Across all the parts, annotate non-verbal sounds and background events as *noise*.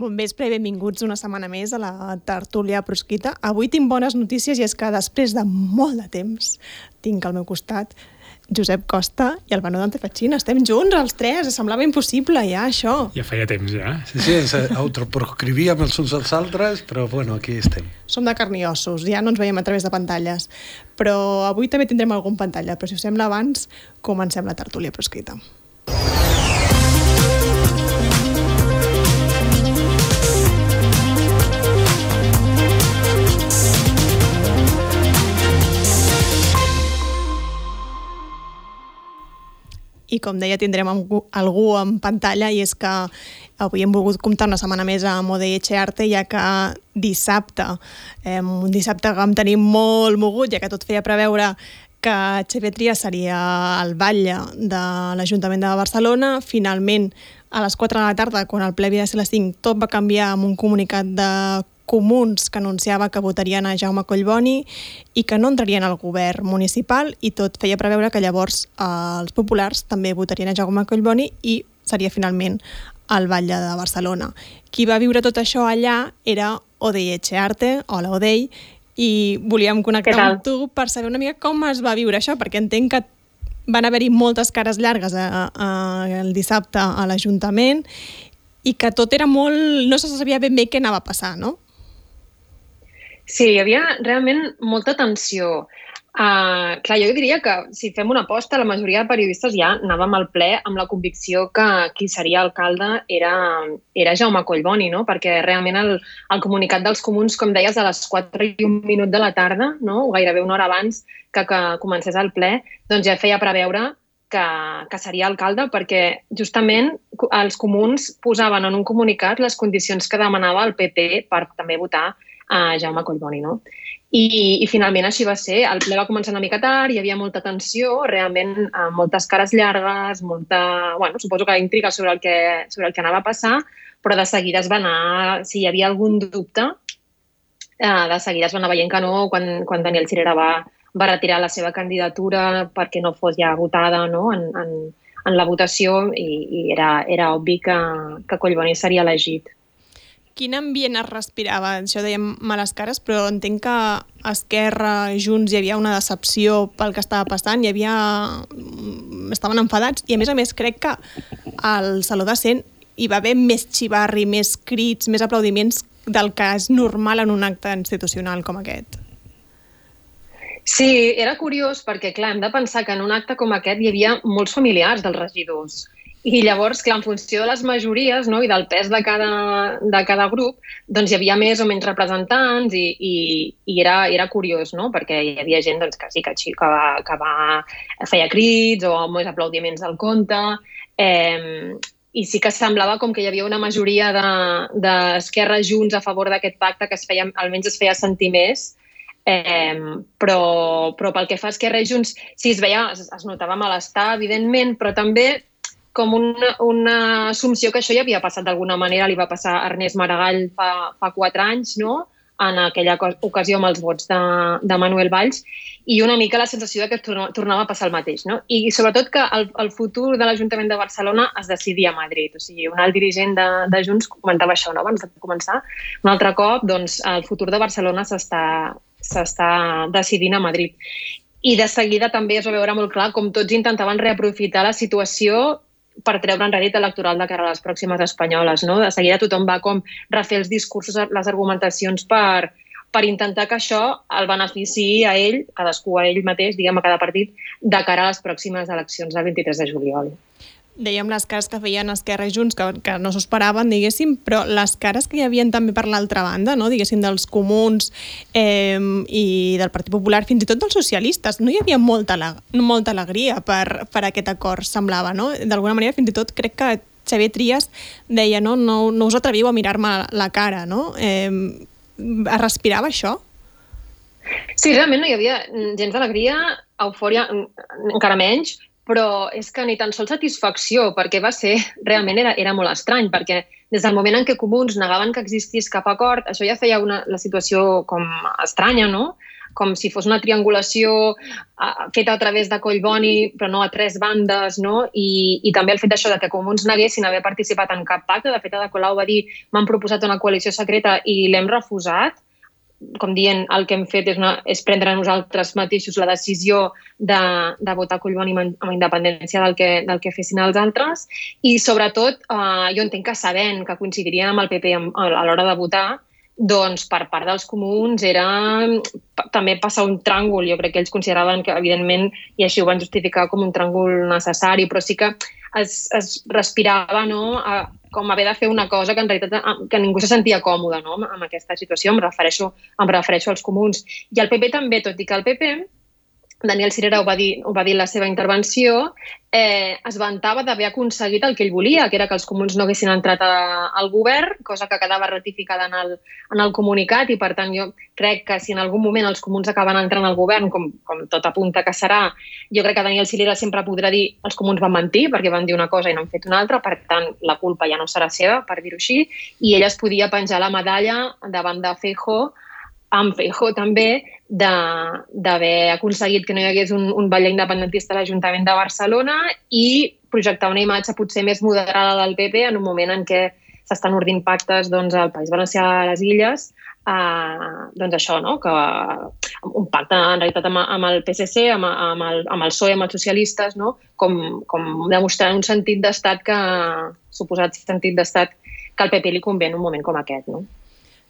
Bon vespre i benvinguts una setmana més a la tertúlia prosquita. Avui tinc bones notícies i és que després de molt de temps tinc al meu costat Josep Costa i el Benó Dante. Estem junts, els tres. Semblava impossible, ja, això. Ja feia temps, ja. Sí, sí, ens autoproscrivíem els uns als altres, però bueno, aquí estem. Som de carn i ossos, ja no ens veiem a través de pantalles. Però avui també tindrem algun pantalla, però si us sembla abans, comencem la tertúlia proscrita. I com deia tindrem algú en pantalla i és que avui hem volgut comptar una setmana més amb Ode Echearte ja que dissabte, eh, un dissabte que vam tenir molt mogut ja que tot feia preveure que Xavier Trias seria el batlle de l'Ajuntament de Barcelona. Finalment, a les 4 de la tarda, quan el ple havia de ser a les 5, tot va canviar amb un comunicat de comuns que anunciava que votarien a Jaume Collboni i que no entrarien al govern municipal i tot feia preveure que llavors eh, els populars també votarien a Jaume Collboni i seria finalment el batlle de Barcelona. Qui va viure tot això allà era Odei Echearte, hola Odei, i volíem connectar amb tu per saber una mica com es va viure això, perquè entenc que van haver-hi moltes cares llargues a, a, a, el dissabte a l'Ajuntament i que tot era molt... no se sabia ben bé què anava a passar, no? Sí, hi havia realment molta tensió. Uh, clar, jo diria que si fem una aposta, la majoria de periodistes ja anàvem al ple amb la convicció que qui seria alcalde era, era Jaume Collboni, no? perquè realment el, el comunicat dels comuns, com deies, a les 4 i un minut de la tarda, no? o gairebé una hora abans que, que comencés el ple, doncs ja feia preveure que, que seria alcalde perquè justament els comuns posaven en un comunicat les condicions que demanava el PP per també votar a Jaume Collboni, no? I, I finalment així va ser. El ple va començar una mica tard, hi havia molta tensió, realment eh, moltes cares llargues, molta... Bueno, suposo que intriga sobre el que, sobre el que anava a passar, però de seguida es va anar... Si hi havia algun dubte, eh, de seguida es va anar veient que no quan, quan Daniel Cirera va, va retirar la seva candidatura perquè no fos ja votada no? en, en, en la votació i, i era, era obvi que, que Collboni seria elegit quin ambient es respirava? Això dèiem males cares, però entenc que a Esquerra, Junts, hi havia una decepció pel que estava passant, hi havia... Mm, estaven enfadats, i a més a més crec que al Saló de Cent hi va haver més xivarri, més crits, més aplaudiments del que és normal en un acte institucional com aquest. Sí, era curiós perquè, clar, hem de pensar que en un acte com aquest hi havia molts familiars dels regidors i llavors, clar, en funció de les majories no, i del pes de cada, de cada grup, doncs hi havia més o menys representants i, i, i era, era curiós, no? perquè hi havia gent doncs, que sí que, que, va, que va, feia crits o més aplaudiments al conte. Eh, i sí que semblava com que hi havia una majoria d'Esquerra de, Junts a favor d'aquest pacte que es feia, almenys es feia sentir més, Eh, però, però pel que fa a Esquerra i Junts, sí, es veia, es, es notava malestar, evidentment, però també com una, una assumpció que això ja havia passat d'alguna manera, li va passar a Ernest Maragall fa, fa quatre anys, no? en aquella ocasió amb els vots de, de Manuel Valls, i una mica la sensació de que tornava a passar el mateix. No? I sobretot que el, el futur de l'Ajuntament de Barcelona es decidia a Madrid. O sigui, un alt dirigent de, de Junts comentava això no? abans de començar. Un altre cop, doncs, el futur de Barcelona s'està decidint a Madrid. I de seguida també es va veure molt clar com tots intentaven reaprofitar la situació per treure en rèdit electoral de cara a les pròximes espanyoles. No? De seguida tothom va com refer els discursos, les argumentacions per, per intentar que això el benefici a ell, cadascú a ell mateix, diguem a cada partit, de cara a les pròximes eleccions del 23 de juliol dèiem les cares que feien Esquerra i Junts, que, que no s'ho esperaven, diguéssim, però les cares que hi havien també per l'altra banda, no? diguéssim, dels comuns eh, i del Partit Popular, fins i tot dels socialistes, no hi havia molta, molta alegria per, per aquest acord, semblava, no? D'alguna manera, fins i tot crec que Xavier Trias deia, no, no, no us atreviu a mirar-me la cara, no? Eh, es respirava això? Sí, realment no hi havia gens d'alegria, eufòria encara menys, però és que ni tan sols satisfacció, perquè va ser, realment era, era molt estrany, perquè des del moment en què Comuns negaven que existís cap acord, això ja feia una, la situació com estranya, no? com si fos una triangulació uh, feta a través de Collboni, però no a tres bandes, no? I, i també el fet d'això de que Comuns neguessin haver participat en cap pacte. De fet, Ada Colau va dir m'han proposat una coalició secreta i l'hem refusat com dient, el que hem fet és, una, és prendre nosaltres mateixos la decisió de, de votar Collboni amb independència del que, del que fessin els altres i sobretot eh, jo entenc que sabent que coincidirien amb el PP a l'hora de votar doncs per part dels comuns era també passar un tràngol. Jo crec que ells consideraven que, evidentment, i així ho van justificar com un tràngol necessari, però sí que es, es respirava no, a, com haver de fer una cosa que en realitat que ningú se sentia còmode no, amb aquesta situació. Em refereixo, em refereixo als comuns. I el PP també, tot i que el PP Daniel Cirera ho va dir, ho va dir en la seva intervenció, eh, es vantava d'haver aconseguit el que ell volia, que era que els comuns no haguessin entrat a, al govern, cosa que quedava ratificada en el, en el comunicat i, per tant, jo crec que si en algun moment els comuns acaben entrant al govern, com, com tot apunta que serà, jo crec que Daniel Cirera sempre podrà dir els comuns van mentir perquè van dir una cosa i no han fet una altra, per tant, la culpa ja no serà seva, per dir-ho així, i ella es podia penjar la medalla davant de Feijóo amb Feijó també d'haver aconseguit que no hi hagués un, un ball independentista a l'Ajuntament de Barcelona i projectar una imatge potser més moderada del PP en un moment en què s'estan ordint pactes doncs, al País Valencià a les Illes, eh, doncs això, no? que un pacte en realitat amb, amb el PSC, amb, amb, el, amb el PSOE, amb els socialistes, no? com, com demostrant un sentit d'estat que, suposat sentit d'estat que al PP li convé en un moment com aquest. No?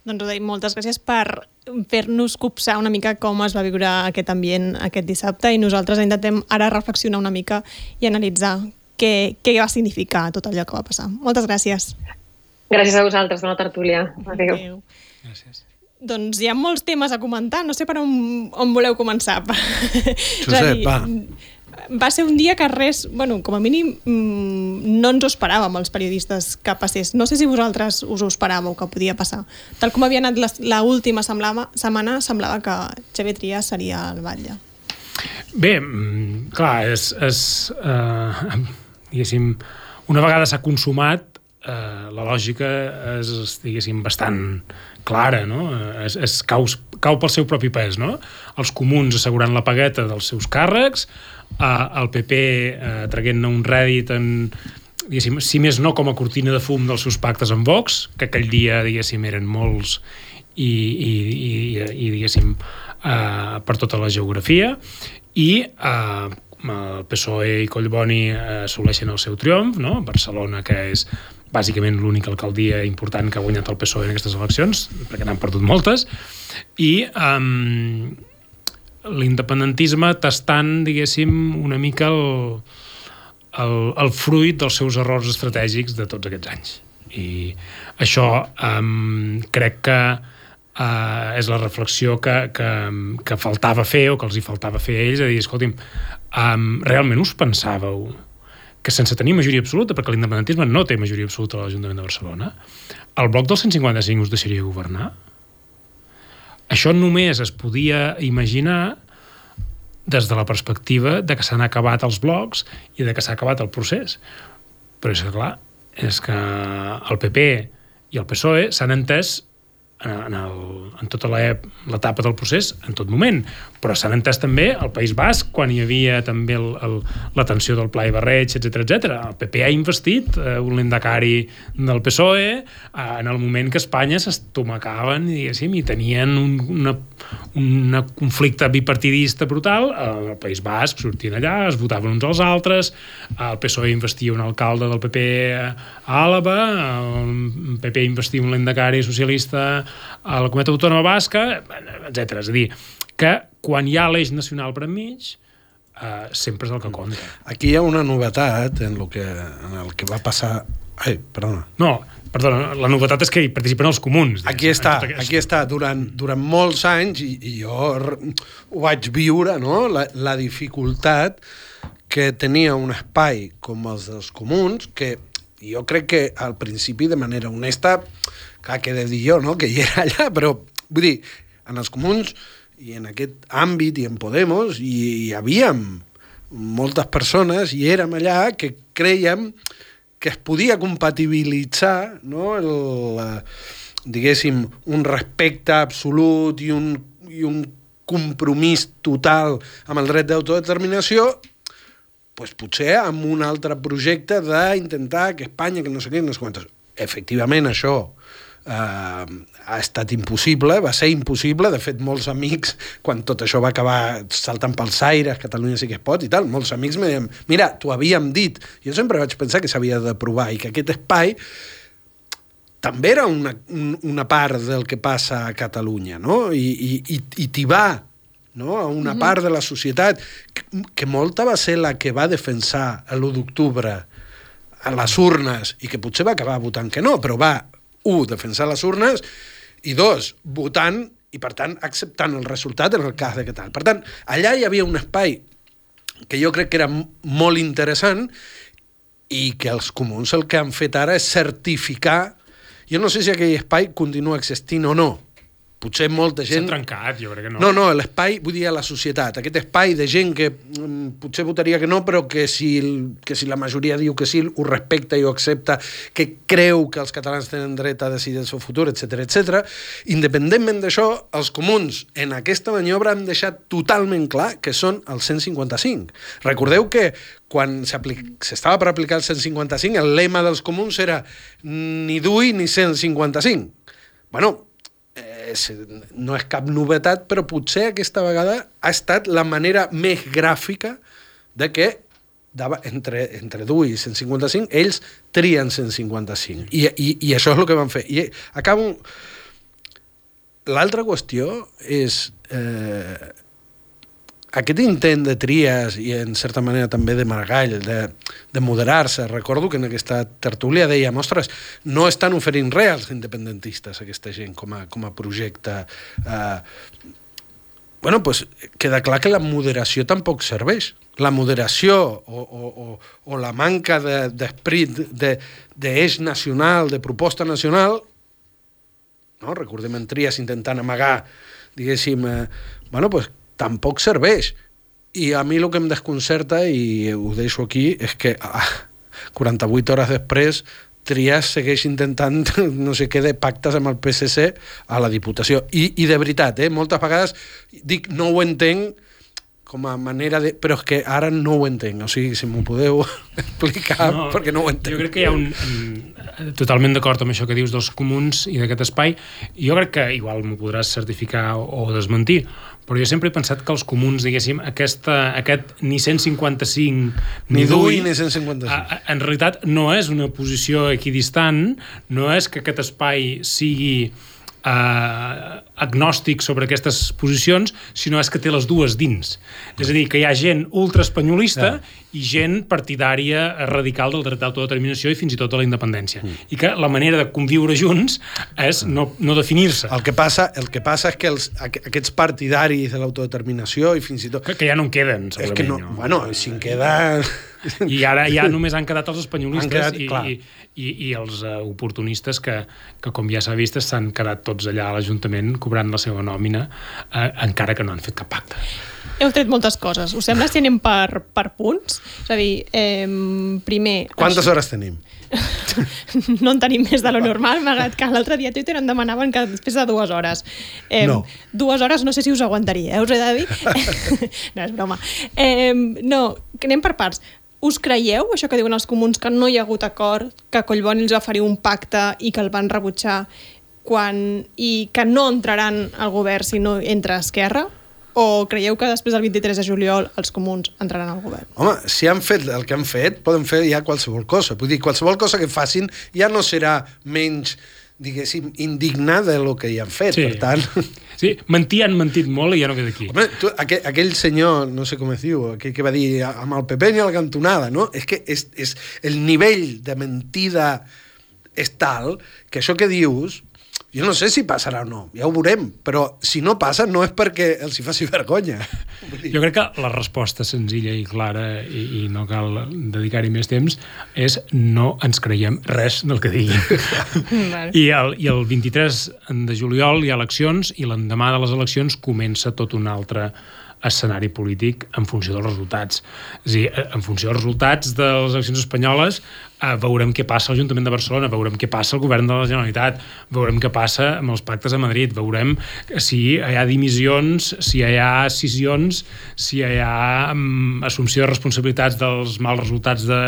Doncs Rodai, moltes gràcies per fer-nos copsar una mica com es va viure aquest ambient aquest dissabte i nosaltres intentem ara reflexionar una mica i analitzar què, què va significar tot allò que va passar. Moltes gràcies. Gràcies a vosaltres, bona tertúlia. Adéu. Adéu. Gràcies. Doncs hi ha molts temes a comentar, no sé per on, on voleu començar. Josep, va va ser un dia que res, bueno, com a mínim mmm, no ens ho esperàvem els periodistes que passés. No sé si vosaltres us ho esperàveu que podia passar. Tal com havia anat l'última setmana, semblava que Xavier Trias seria el batlle. Bé, mm, clar, és, és eh, *laughs* diguéssim, una vegada s'ha consumat, eh, la lògica és, diguéssim, bastant clara, no? És, és cau, cau pel seu propi pes, no? Els comuns assegurant la pagueta dels seus càrrecs, eh, el PP eh, traguent-ne un rèdit en, diguéssim, si més no com a cortina de fum dels seus pactes amb Vox, que aquell dia, diguéssim, eren molts i, i, i, i diguéssim, eh, per tota la geografia, i eh, el PSOE i Collboni assoleixen el seu triomf, no? Barcelona, que és bàsicament l'única alcaldia important que ha guanyat el PSOE en aquestes eleccions, perquè n'han perdut moltes, i um, l'independentisme tastant, diguéssim, una mica el, el, el fruit dels seus errors estratègics de tots aquests anys. I això um, crec que uh, és la reflexió que, que, que faltava fer o que els hi faltava fer a ells, a dir, escolti'm, um, realment us pensàveu que sense tenir majoria absoluta, perquè l'independentisme no té majoria absoluta a l'Ajuntament de Barcelona, el bloc del 155 us deixaria governar? Això només es podia imaginar des de la perspectiva de que s'han acabat els blocs i de que s'ha acabat el procés. Però és clar, és que el PP i el PSOE s'han entès en, el, en tota l'etapa del procés, en tot moment. Però s'han entès també al País Basc, quan hi havia també el, el, la tensió del Pla i Barreig, etc etc. El PP ha investit eh, un lendacari del PSOE eh, en el moment que Espanya s'estomacaven i tenien un una, una conflicte bipartidista brutal. El País Basc sortien allà, es votaven uns als altres, el PSOE investia un alcalde del PP a Àlava, el PP investia un lendacari socialista a la Comunitat Autònoma Basca, etc. És a dir, que quan hi ha l'eix nacional per enmig, eh, sempre és el que compta. Aquí hi ha una novetat en el que, en el que va passar... Ai, perdona. No, perdona, la novetat és que hi participen els comuns. Aquí està, aquí està. Durant, durant molts anys, i, i jo ho vaig viure, no? la, la dificultat que tenia un espai com els dels comuns, que jo crec que al principi de manera honesta clar, que he de dir jo, no?, que hi era allà, però vull dir, en els comuns i en aquest àmbit i en Podemos hi, hi havíem moltes persones, i érem allà, que creiem que es podia compatibilitzar no, el, diguéssim, un respecte absolut i un, i un compromís total amb el dret d'autodeterminació pues, potser amb un altre projecte d'intentar que Espanya, que no sé què, no sé quantes... Efectivament, això eh, ha estat impossible, va ser impossible, de fet molts amics, quan tot això va acabar saltant pels aires, Catalunya sí que es pot i tal, molts amics me deien, mira, t'ho havíem dit, jo sempre vaig pensar que s'havia de provar i que aquest espai també era una, una part del que passa a Catalunya, no? I, i, i, i t'hi va no? a una mm -hmm. part de la societat que, que molta va ser la que va defensar l'1 d'octubre a les urnes i que potser va acabar votant que no, però va, un, defensar les urnes i dos, votant i per tant acceptant el resultat en el cas de que tal. Per tant, allà hi havia un espai que jo crec que era molt interessant i que els comuns el que han fet ara és certificar jo no sé si aquell espai continua existint o no, potser molta gent... S'ha trencat, jo crec que no. No, no, l'espai, vull dir, a la societat, aquest espai de gent que mm, potser votaria que no, però que si, que si la majoria diu que sí, ho respecta i ho accepta, que creu que els catalans tenen dret a decidir el seu futur, etc etc. Independentment d'això, els comuns en aquesta maniobra han deixat totalment clar que són el 155. Recordeu que quan s'estava per aplicar el 155, el lema dels comuns era ni DUI ni 155. Bueno, és, no és cap novetat, però potser aquesta vegada ha estat la manera més gràfica de que entre, entre DU i 155, ells trien 155. I, i, I això és el que van fer. I acabo... L'altra qüestió és... Eh, aquest intent de Trias i en certa manera també de Maragall de, de moderar-se, recordo que en aquesta tertúlia deia, ostres, no estan oferint res als independentistes aquesta gent com a, com a projecte eh, bueno, pues, queda clar que la moderació tampoc serveix. La moderació o, o, o, o la manca d'esperit de, d'eix de, nacional, de proposta nacional, no? recordem en Trias intentant amagar, diguéssim, eh, bueno, pues, tampoc serveix. I a mi el que em desconcerta, i ho deixo aquí, és que ah, 48 hores després Trias segueix intentant *laughs* no sé què de pactes amb el PSC a la Diputació. I, i de veritat, eh, moltes vegades dic no ho entenc com a manera de... Però és que ara no ho entenc, o sigui, si m'ho podeu *laughs* explicar, no, perquè no ho entenc. Jo crec que hi ha un... totalment d'acord amb això que dius dels comuns i d'aquest espai. Jo crec que igual m'ho podràs certificar o, o desmentir, però jo sempre he pensat que els comuns, diguéssim, aquesta, aquest ni 155 ni, ni DUI ni 155. A, en realitat no és una posició equidistant, no és que aquest espai sigui eh, agnòstic sobre aquestes posicions, sinó és que té les dues dins. És a dir, que hi ha gent ultraespanyolista ja. i gent partidària radical del dret d'autodeterminació i fins i tot de la independència. Mm. I que la manera de conviure junts és no, no definir-se. El, que passa, el que passa és que els, aquests partidaris de l'autodeterminació i fins i tot... Que, que ja no en queden, segurament. És que no, no. bueno, si en queden... I ara ja només han quedat els espanyolistes quedat, i, i, i, i els uh, oportunistes que, que, com ja s'ha vist, s'han quedat tots allà a l'Ajuntament cobrant la seva nòmina, eh, encara que no han fet cap pacte. Heu tret moltes coses. Us sembla si anem per, per punts? És a dir, eh, primer... Quantes hores tenim? *laughs* no en tenim més de lo normal, malgrat que l'altre dia a Twitter em demanaven que després de dues hores. Eh, no. Dues hores no sé si us aguantaria, eh? us he de dir. *laughs* no, és broma. Eh, no, anem per parts. Us creieu, això que diuen els comuns, que no hi ha hagut acord, que Collboni els va oferir un pacte i que el van rebutjar quan, i que no entraran al govern si no entra Esquerra? O creieu que després del 23 de juliol els comuns entraran al govern? Home, si han fet el que han fet, poden fer ja qualsevol cosa. Vull dir, qualsevol cosa que facin ja no serà menys diguéssim, indignada del que hi han fet, sí. per tant... *laughs* Sí, mentir han mentit molt i ja no queda aquí. Home, tu, aquell, aquell senyor, no sé com es diu, aquell que va dir amb el PP ni a la cantonada, no? És que és, és el nivell de mentida és tal que això que dius jo no sé si passarà o no, ja ho veurem, però si no passa no és perquè els hi faci vergonya. *laughs* Jo crec que la resposta senzilla i clara, i, i no cal dedicar-hi més temps, és no ens creiem res del que diguin. *laughs* I, el, I el 23 de juliol hi ha eleccions i l'endemà de les eleccions comença tot un altre escenari polític en funció dels resultats. És a dir, eh, en funció dels resultats de les eleccions espanyoles eh, veurem què passa a l'Ajuntament de Barcelona, veurem què passa al govern de la Generalitat, veurem què passa amb els pactes a Madrid, veurem si hi ha dimissions, si hi ha scissions, si hi ha um, assumpció de responsabilitats dels mals resultats de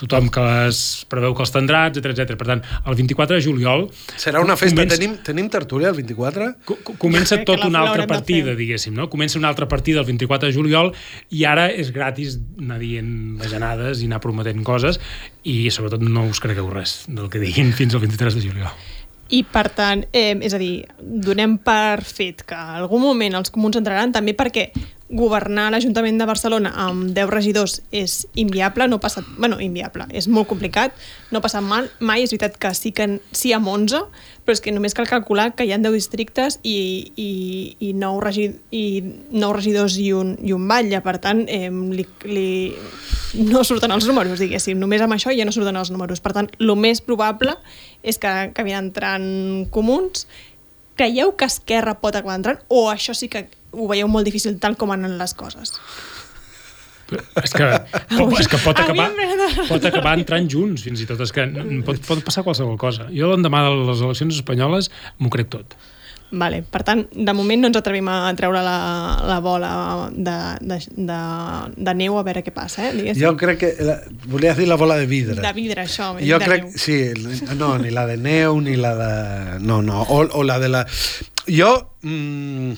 tothom que es preveu que els tindrà, etc etc. Per tant, el 24 de juliol... Serà una festa. Comença, Tenim, tenim tertúlia el 24? comença Que tot una altra partida, diguéssim, no? Comença una altra partida el 24 de juliol i ara és gratis anar dient bajanades i anar prometent coses i sobretot no us cregueu res del que diguin fins al 23 de juliol. I, per tant, eh, és a dir, donem per fet que en algun moment els comuns entraran també perquè governar l'Ajuntament de Barcelona amb 10 regidors és inviable, no passa... bueno, inviable, és molt complicat, no passa mal, mai, és veritat que sí que sí amb 11, però és que només cal calcular que hi ha 10 districtes i, i, i, 9, regi, i 9 regidors i un, i un batlle, per tant, eh, li, li, no surten els números, diguéssim, només amb això ja no surten els números. Per tant, el més probable és que acabin entrant comuns. Creieu que Esquerra pot acabar entrant o això sí que ho veieu molt difícil tal com anen les coses? És que, pot, és que pot, acabar, pot acabar entrant junts, fins i tot. És que pot, pot passar qualsevol cosa. Jo l'endemà de les eleccions espanyoles m'ho crec tot. Vale. Per tant, de moment no ens atrevim a treure la, la bola de, de, de, de neu a veure què passa, eh? Diguéssim. Jo crec que... La, volies dir la bola de vidre. De vidre, això. Jo de crec, neu. sí, no, ni la de neu, ni la de... No, no, o, o la de la... Jo... Mm,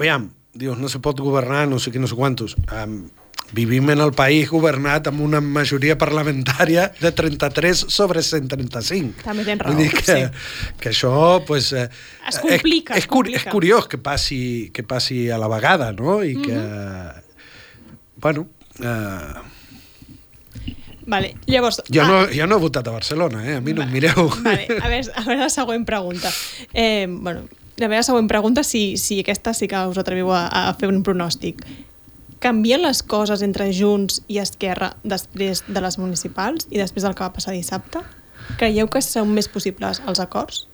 aviam, dius, no se pot governar, no sé què, no sé quantos. Um, vivim en el país governat amb una majoria parlamentària de 33 sobre 135. També tens Vull raó, dir que, sí. que això, pues, eh, Es complica, és, es és, curi- complica. és curiós que passi, que passi a la vegada, no? I que... Bueno, eh, Vale. Llavors, jo, ah, no, jo no he votat a Barcelona, eh? A mi no em mireu. Vale, a veure, a veure la següent pregunta. Eh, bueno, la meva següent pregunta, si, si aquesta sí que us atreviu a, a fer un pronòstic. Canvien les coses entre Junts i Esquerra després de les municipals i després del que va passar dissabte? Creieu que són més possibles els acords?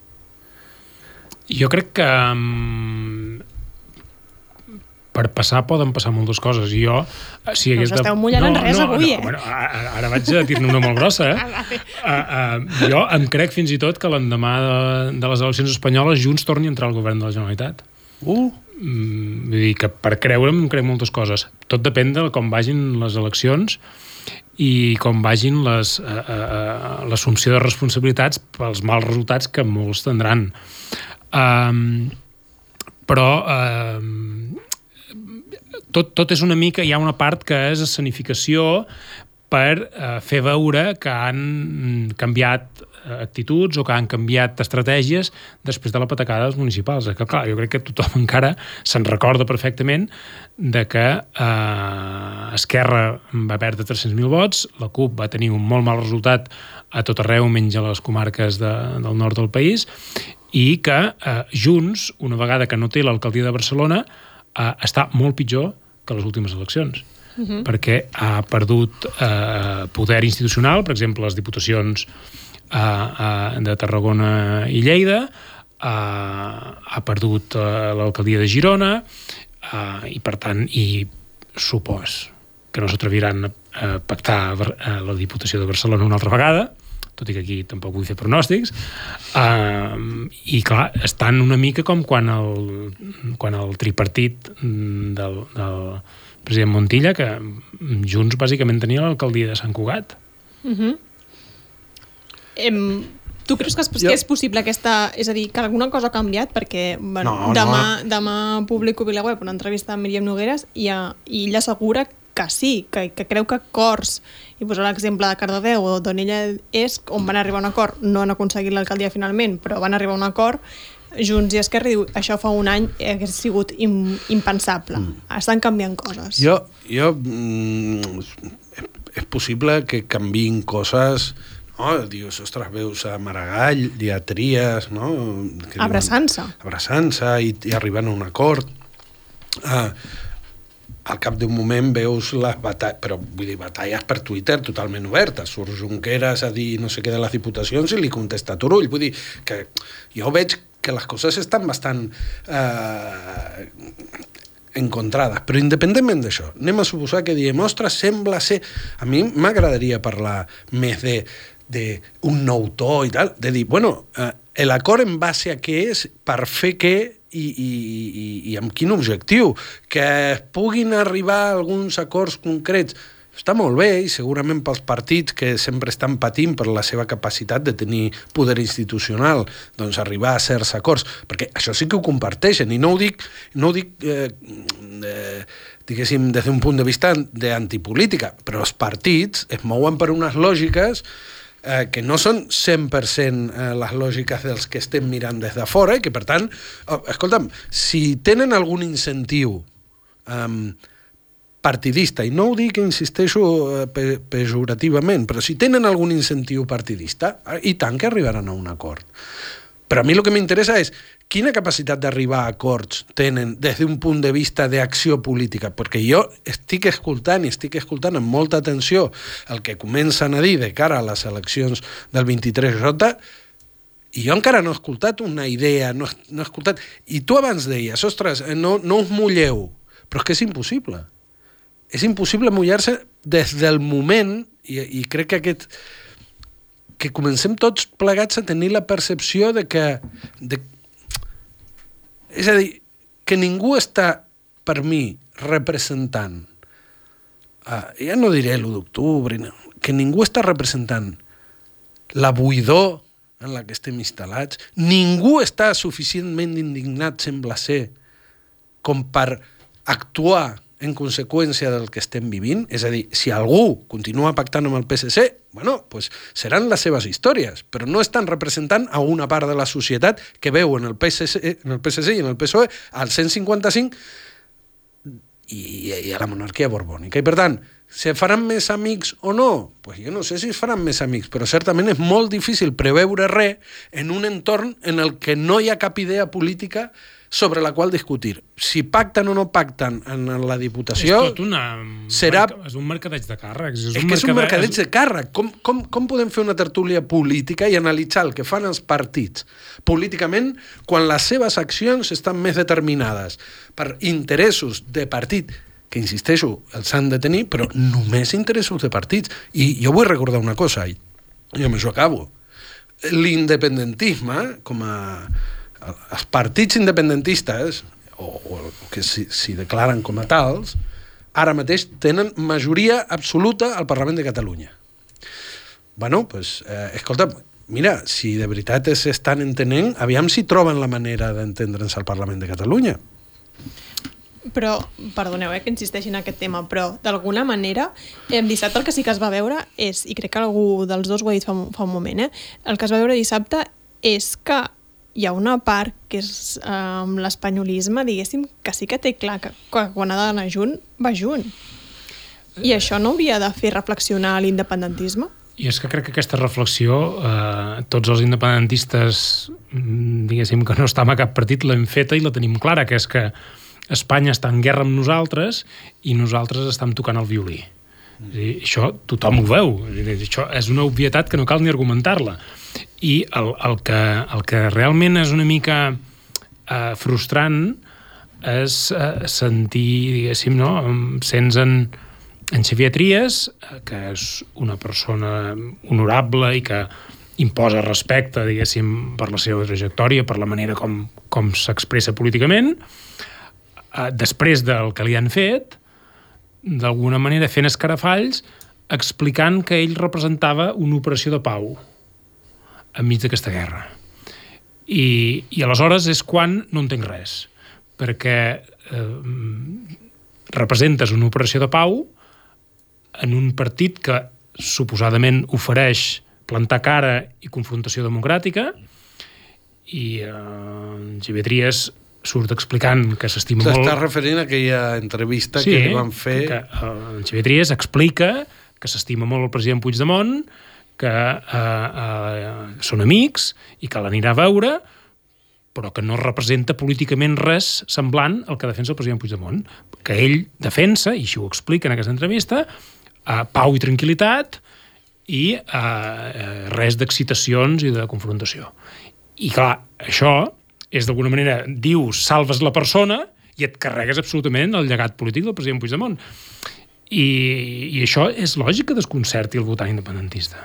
Jo crec que mm, per passar poden passar moltes coses. I jo, eh, si hagués us esteu mullant en res avui, eh? Bueno, ara, ara vaig a dir-ne una molt grossa, eh? *laughs* Uh, uh, jo em crec fins i tot que l'endemà de, de les eleccions espanyoles Junts torni a entrar al govern de la Generalitat. Uh, Mm, vull dir que per creure'm em crec moltes coses. Tot depèn de com vagin les eleccions i com vagin uh, uh, l'assumpció de responsabilitats pels mals resultats que molts tindran. Um, però um, tot, tot és una mica, hi ha una part que és escenificació per eh, fer veure que han canviat eh, actituds o que han canviat estratègies després de la patacada dels municipals. Que, clar, jo crec que tothom *laughs* encara se'n recorda perfectament de que eh, Esquerra va perdre 300.000 vots, la CUP va tenir un molt mal resultat a tot arreu, menys a les comarques de, del nord del país, i que eh, Junts, una vegada que no té l'alcaldia de Barcelona, eh, està molt pitjor que les últimes eleccions. Uh -huh. perquè ha perdut eh, poder institucional, per exemple, les diputacions eh, de Tarragona i Lleida, eh, ha perdut eh, l'alcaldia de Girona, eh, i per tant, i supos que no s'atreviran a, pactar la Diputació de Barcelona una altra vegada, tot i que aquí tampoc vull fer pronòstics, uh, i clar, estan una mica com quan el, quan el tripartit del, del president Montilla, que Junts bàsicament tenia l'alcaldia de Sant Cugat. Uh -huh. Em, tu creus que és, Jo- que és possible aquesta... És a dir, que alguna cosa ha canviat? Perquè bueno, No, no. demà, demà publico a Vilaweb una entrevista amb Míriam Nogueres i, a, i ella assegura que sí, que, que creu que acords, i posar l'exemple de Cardedeu o d'on ella és, on van arribar a un acord, no han aconseguit l'alcaldia finalment, però van arribar a un acord, Junts i Esquerra diu això fa un any hagués sigut im, impensable. Mm. Estan canviant coses. Jo, jo mm, és, possible que canviïn coses no? dius, ostres, veus a Maragall i a Tries no? Abraçant-se. abraçant-se i, i arribant a un acord ah, al cap d'un moment veus les batalles, però vull dir, batalles per Twitter totalment obertes. Surt Junqueras a dir no sé què de les diputacions i li contesta Turull. Vull dir que jo veig que les coses estan bastant... Eh, encontrades. Però independentment d'això, anem a suposar que diem, ostres, sembla ser... A mi m'agradaria parlar més de, de un nou to i tal, de dir, bueno, eh, l'acord en base a què és, per fer què i, i, i, i amb quin objectiu, que es puguin arribar a alguns acords concrets. Està molt bé i segurament pels partits que sempre estan patint per la seva capacitat de tenir poder institucional, doncs arribar a certs acords, perquè això sí que ho comparteixen i no ho dic, no ho dic eh, eh, diguéssim, des d'un punt de vista d'antipolítica, però els partits es mouen per unes lògiques eh, que no són 100% eh, les lògiques dels que estem mirant des de fora i que, per tant, oh, escolta'm, si tenen algun incentiu eh, partidista, i no ho dic, insisteixo, eh, pe pejorativament, però si tenen algun incentiu partidista, eh, i tant que arribaran a un acord. Però a mi el que m'interessa és quina capacitat d'arribar a acords tenen des d'un punt de vista d'acció política, perquè jo estic escoltant i estic escoltant amb molta atenció el que comencen a dir de cara a les eleccions del 23J, i jo encara no he escoltat una idea, no, no he escoltat... I tu abans deies, ostres, eh, no, no us mulleu, però és que és impossible. És impossible mullar-se des del moment, i, i crec que aquest que comencem tots plegats a tenir la percepció de que... De, és a dir, que ningú està, per mi, representant, uh, ja no diré l'1 d'octubre, no, que ningú està representant la buidor en la que estem instal·lats, ningú està suficientment indignat, sembla ser, com per actuar en conseqüència del que estem vivint, és a dir, si algú continua pactant amb el PSC, bueno, pues seran les seves històries, però no estan representant a una part de la societat que veu en el PSC, en el PSC i en el PSOE al 155 i, i a la monarquia borbònica. I per tant, se faran més amics o no? Pues jo no sé si es faran més amics, però certament és molt difícil preveure res en un entorn en el que no hi ha cap idea política sobre la qual discutir. Si pacten o no pacten en la Diputació... És tot una... Serà... És un mercadeig de càrrecs. És, és que és un mercadeig de càrrec. Com, com, com podem fer una tertúlia política i analitzar el que fan els partits políticament quan les seves accions estan més determinades per interessos de partit que, insisteixo, els han de tenir, però només interessos de partits. I jo vull recordar una cosa, i, i amb això acabo. L'independentisme, com a els partits independentistes, o, o que s'hi declaren com a tals, ara mateix tenen majoria absoluta al Parlament de Catalunya. Bueno, pues, eh, escolta, mira, si de veritat s'estan entenent, aviam si troben la manera d'entendre'ns al Parlament de Catalunya. Però, perdoneu eh, que insisteixi en aquest tema, però d'alguna manera, eh, dissabte el que sí que es va veure és, i crec que algú dels dos ho ha dit fa, fa un moment, eh, el que es va veure dissabte és que hi ha una part que és eh, l'espanyolisme, diguéssim, que sí que té clar que, que quan ha d'anar junt, va junt. I això no hauria de fer reflexionar l'independentisme? I és que crec que aquesta reflexió, eh, tots els independentistes, mm, diguéssim que no estem a cap partit, l'hem feta i la tenim clara, que és que Espanya està en guerra amb nosaltres i nosaltres estem tocant el violí. I això tothom ho veu. Això és una obvietat que no cal ni argumentar-la i el, el, que, el que realment és una mica eh, frustrant és eh, sentir, diguéssim, no? sents en, en Xavier Trias, eh, que és una persona honorable i que imposa respecte, diguéssim, per la seva trajectòria, per la manera com, com s'expressa políticament, eh, després del que li han fet, d'alguna manera fent escarafalls, explicant que ell representava una operació de pau enmig d'aquesta guerra. I, I aleshores és quan no entenc res, perquè eh, representes una operació de pau en un partit que suposadament ofereix plantar cara i confrontació democràtica i eh, Xavier Trias surt explicant que s'estima molt... T'estàs referint a aquella entrevista sí, que li van fer... que eh, Xavier Trias explica que s'estima molt el president Puigdemont, que eh, eh, són amics i que l'anirà a veure, però que no representa políticament res semblant al que defensa el president Puigdemont, que ell defensa, i així ho explica en aquesta entrevista, eh, pau i tranquil·litat i eh, eh res d'excitacions i de confrontació. I clar, això és d'alguna manera, dius, salves la persona i et carregues absolutament el llegat polític del president Puigdemont. I, i això és lògic que desconcerti el votant independentista.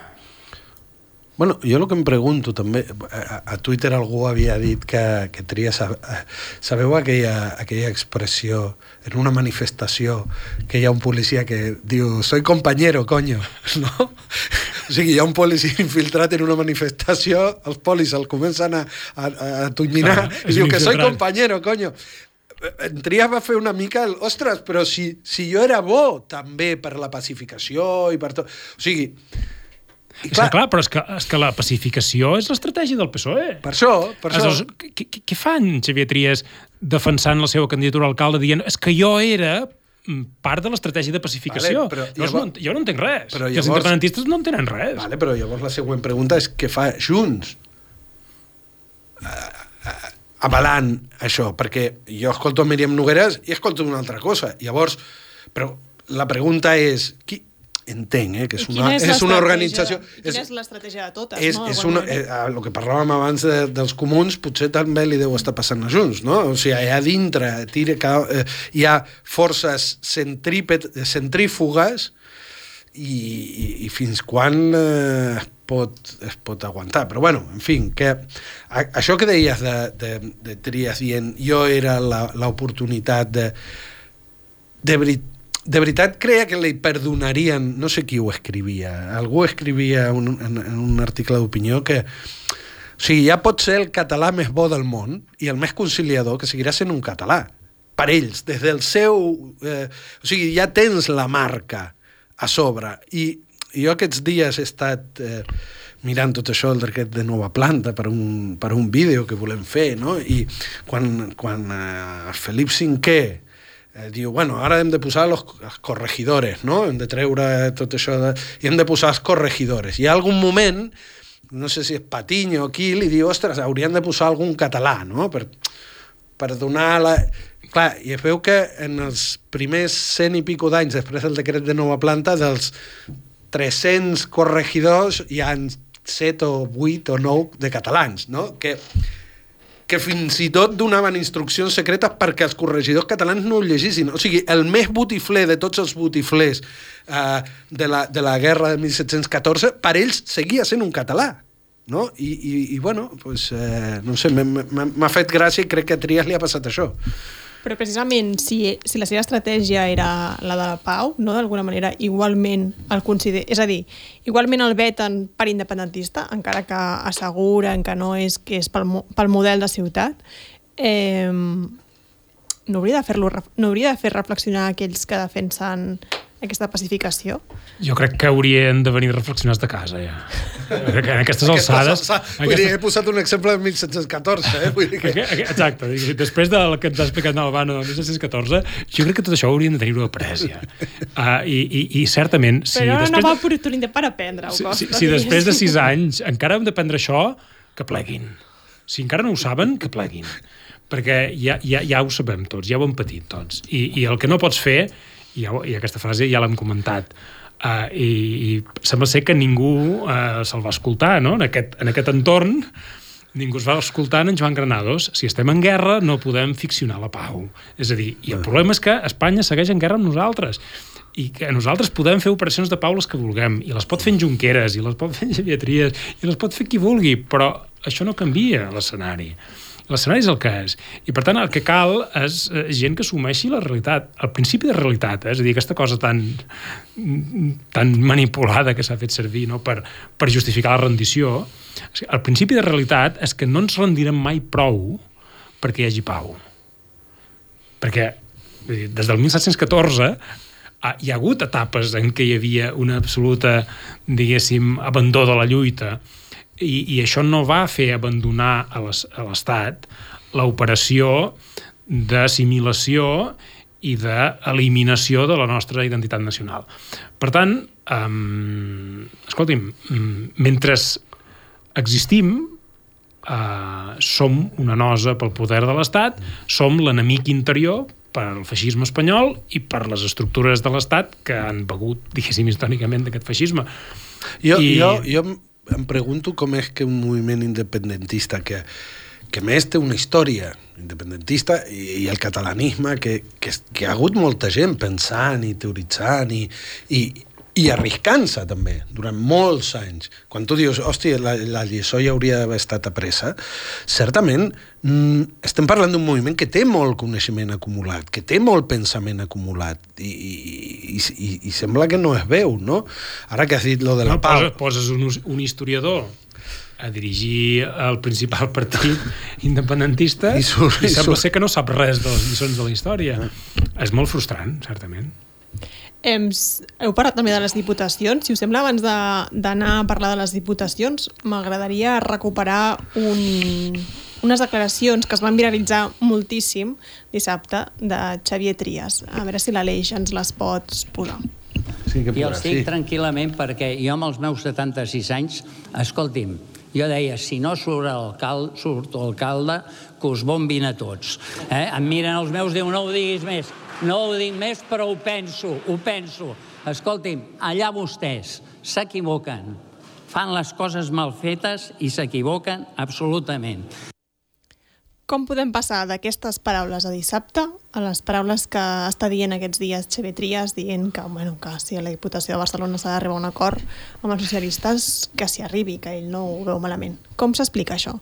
Bueno, jo el que em pregunto també, a, a Twitter algú havia dit que, que tria... Sabeu aquella, aquella expressió en una manifestació que hi ha un policia que diu soy compañero, coño, *laughs* no? O sigui, hi ha un policia infiltrat en una manifestació, els polis el comencen a, a, a tunyinar ah, i diu que soy compañero, coño en Trias va fer una mica el, ostres, però si, si jo era bo també per la pacificació i per tot... O sigui, i clar, és que, clar, però és que, és que la pacificació és l'estratègia del PSOE. Per això, per això. Aleshores, què, fan Xavier Trias defensant la seva candidatura a alcalde dient és que jo era mm, part de l'estratègia de pacificació. Vale, però llavors, no, jo no entenc res. Però llavors, els independentistes no entenen res. Vale, però llavors la següent pregunta és què fa Junts? Uh, uh, avalant això, perquè jo escolto Míriam Nogueres i escolto una altra cosa. Llavors, però la pregunta és, qui, entenc, eh, que és una, és, és una organització... Quina és, és l'estratègia de totes, és, no? És una, eh, el que parlàvem abans de, dels comuns potser també li deu estar passant a Junts, no? O sigui, allà dintre tira, eh, hi ha forces centrífugues i, i, i fins quan eh, es, pot, es pot aguantar. Però bueno, en fi, que a, això que deies de, de, de Trias dient jo era l'oportunitat de de de veritat creia que li perdonarien, no sé qui ho escrivia, algú escrivia un, en, un article d'opinió que o sigui, ja pot ser el català més bo del món i el més conciliador que seguirà sent un català per ells, des del seu... Eh, o sigui, ja tens la marca a sobre. I, i jo aquests dies he estat eh, mirant tot això decret de nova planta per un, per un vídeo que volem fer, no? I quan, quan eh, Felip V eh, diu, bueno, ara hem de posar los, els corregidores, no? Hem de treure tot això de... i hem de posar els corregidores. Hi ha algun moment, no sé si és Patiño o qui, li diu, ostres, haurien de posar algun català, no? Per, per donar la... Clar, i es veu que en els primers cent i pico d'anys després del decret de nova planta, dels 300 corregidors hi han 7 o 8 o 9 de catalans, no? Que que fins i tot donaven instruccions secretes perquè els corregidors catalans no ho llegissin. O sigui, el més botifler de tots els botiflers eh, de, la, de la guerra de 1714, per ells seguia sent un català. No? I, i, i bueno, pues, eh, no sé, m'ha fet gràcia i crec que a Trias li ha passat això. Però precisament, si, si la seva estratègia era la de la pau, no d'alguna manera, igualment el consider... És a dir, igualment el veten per independentista, encara que asseguren que no és que és pel, pel model de ciutat, eh, no hauria de fer-lo no hauria de fer reflexionar aquells que defensen aquesta pacificació? Jo crec que haurien de venir reflexionats de casa, ja. En aquestes alçades... Aquesta, vull dir, he posat un exemple de 1714, eh? Vull dir que... Exacte. Després del que ens ha explicat Albano de 1714, jo crec que tot això haurien de tenir-ho après, ja. Uh, *laughs* i, i, I certament... Si Però després una nova oportunitat per aprendre. Si, si, si després de sis anys encara hem d'aprendre això, que pleguin. Si encara no ho saben, que pleguin. Perquè ja, ja, ja ho sabem tots, ja ho hem patit tots. I, i el que no pots fer i, ja, i aquesta frase ja l'hem comentat, uh, i, i sembla ser que ningú uh, se'l va escoltar, no? En aquest, en aquest entorn ningú es va escoltar en Joan Granados. Si estem en guerra, no podem ficcionar la pau. És a dir, i el problema és que Espanya segueix en guerra amb nosaltres i que nosaltres podem fer operacions de pau les que vulguem, i les pot fer en Junqueras, i les pot fer en Xavier Trias, i les pot fer qui vulgui, però això no canvia l'escenari. L'escenari és el que és. I, per tant, el que cal és eh, gent que assumeixi la realitat, el principi de realitat, eh? és a dir, aquesta cosa tan, tan manipulada que s'ha fet servir no? per, per justificar la rendició, el principi de realitat és que no ens rendirem mai prou perquè hi hagi pau. Perquè des del 1714 ah, hi ha hagut etapes en què hi havia una absoluta, diguéssim, abandó de la lluita, i, i això no va fer abandonar a l'Estat l'operació d'assimilació i d'eliminació de la nostra identitat nacional. Per tant, um, escolti'm, mentre existim, uh, som una nosa pel poder de l'Estat, som l'enemic interior per al feixisme espanyol i per les estructures de l'Estat que han begut, diguéssim, històricament d'aquest feixisme. Jo, I... jo, jo em pregunto com és que un moviment independentista que, que més té una història independentista i, i el catalanisme que, que, que ha hagut molta gent pensant i teoritzant i, i, i arriscant-se també durant molts anys. Quan tu dius, hòstia, la, la lliçó ja hauria d'haver estat apressa, certament mm, estem parlant d'un moviment que té molt coneixement acumulat, que té molt pensament acumulat i, i, i, i sembla que no es veu, no? Ara que has dit lo de la no, pau... Poses, poses un, un historiador a dirigir el principal *laughs* partit independentista i, surt, i sembla ser que no sap res de les lliçons de la història. És molt frustrant, certament. Hem, heu parlat també de les diputacions. Si us sembla, abans d'anar a parlar de les diputacions, m'agradaria recuperar un, unes declaracions que es van viralitzar moltíssim dissabte de Xavier Trias. A veure si l'Aleix ens les pots posar. Sí que jo els dic sí. tranquil·lament perquè jo amb els meus 76 anys, escolti'm, jo deia, si no surt l'alcalde, surt l'alcalde, que us bombin a tots. Eh? Em miren els meus, diu, no ho diguis més. No ho dic més, però ho penso, ho penso. Escolti'm, allà vostès s'equivoquen. Fan les coses mal fetes i s'equivoquen absolutament. Com podem passar d'aquestes paraules a dissabte a les paraules que està dient aquests dies Xavier Trias dient que, bueno, que si a la Diputació de Barcelona s'ha d'arribar a un acord amb els socialistes, que s'hi arribi, que ell no ho veu malament. Com s'explica això?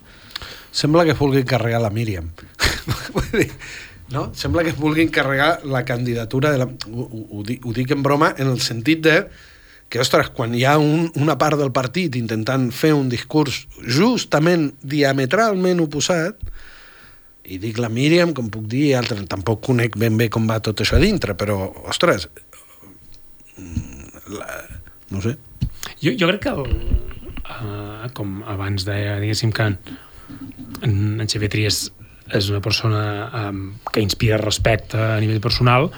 Sembla que vulgui carregar la Míriam. *laughs* no? Sembla que vulguin carregar la candidatura de la... Ho, ho, ho, dic, en broma en el sentit de que, ostres, quan hi ha un, una part del partit intentant fer un discurs justament diametralment oposat, i dic la Míriam, com puc dir, altre, tampoc conec ben bé com va tot això a dintre, però, ostres, la, no sé. Jo, jo crec que, el, uh, com abans deia, diguéssim que en, en Xavier Trias és una persona um, que inspira respecte a nivell personal,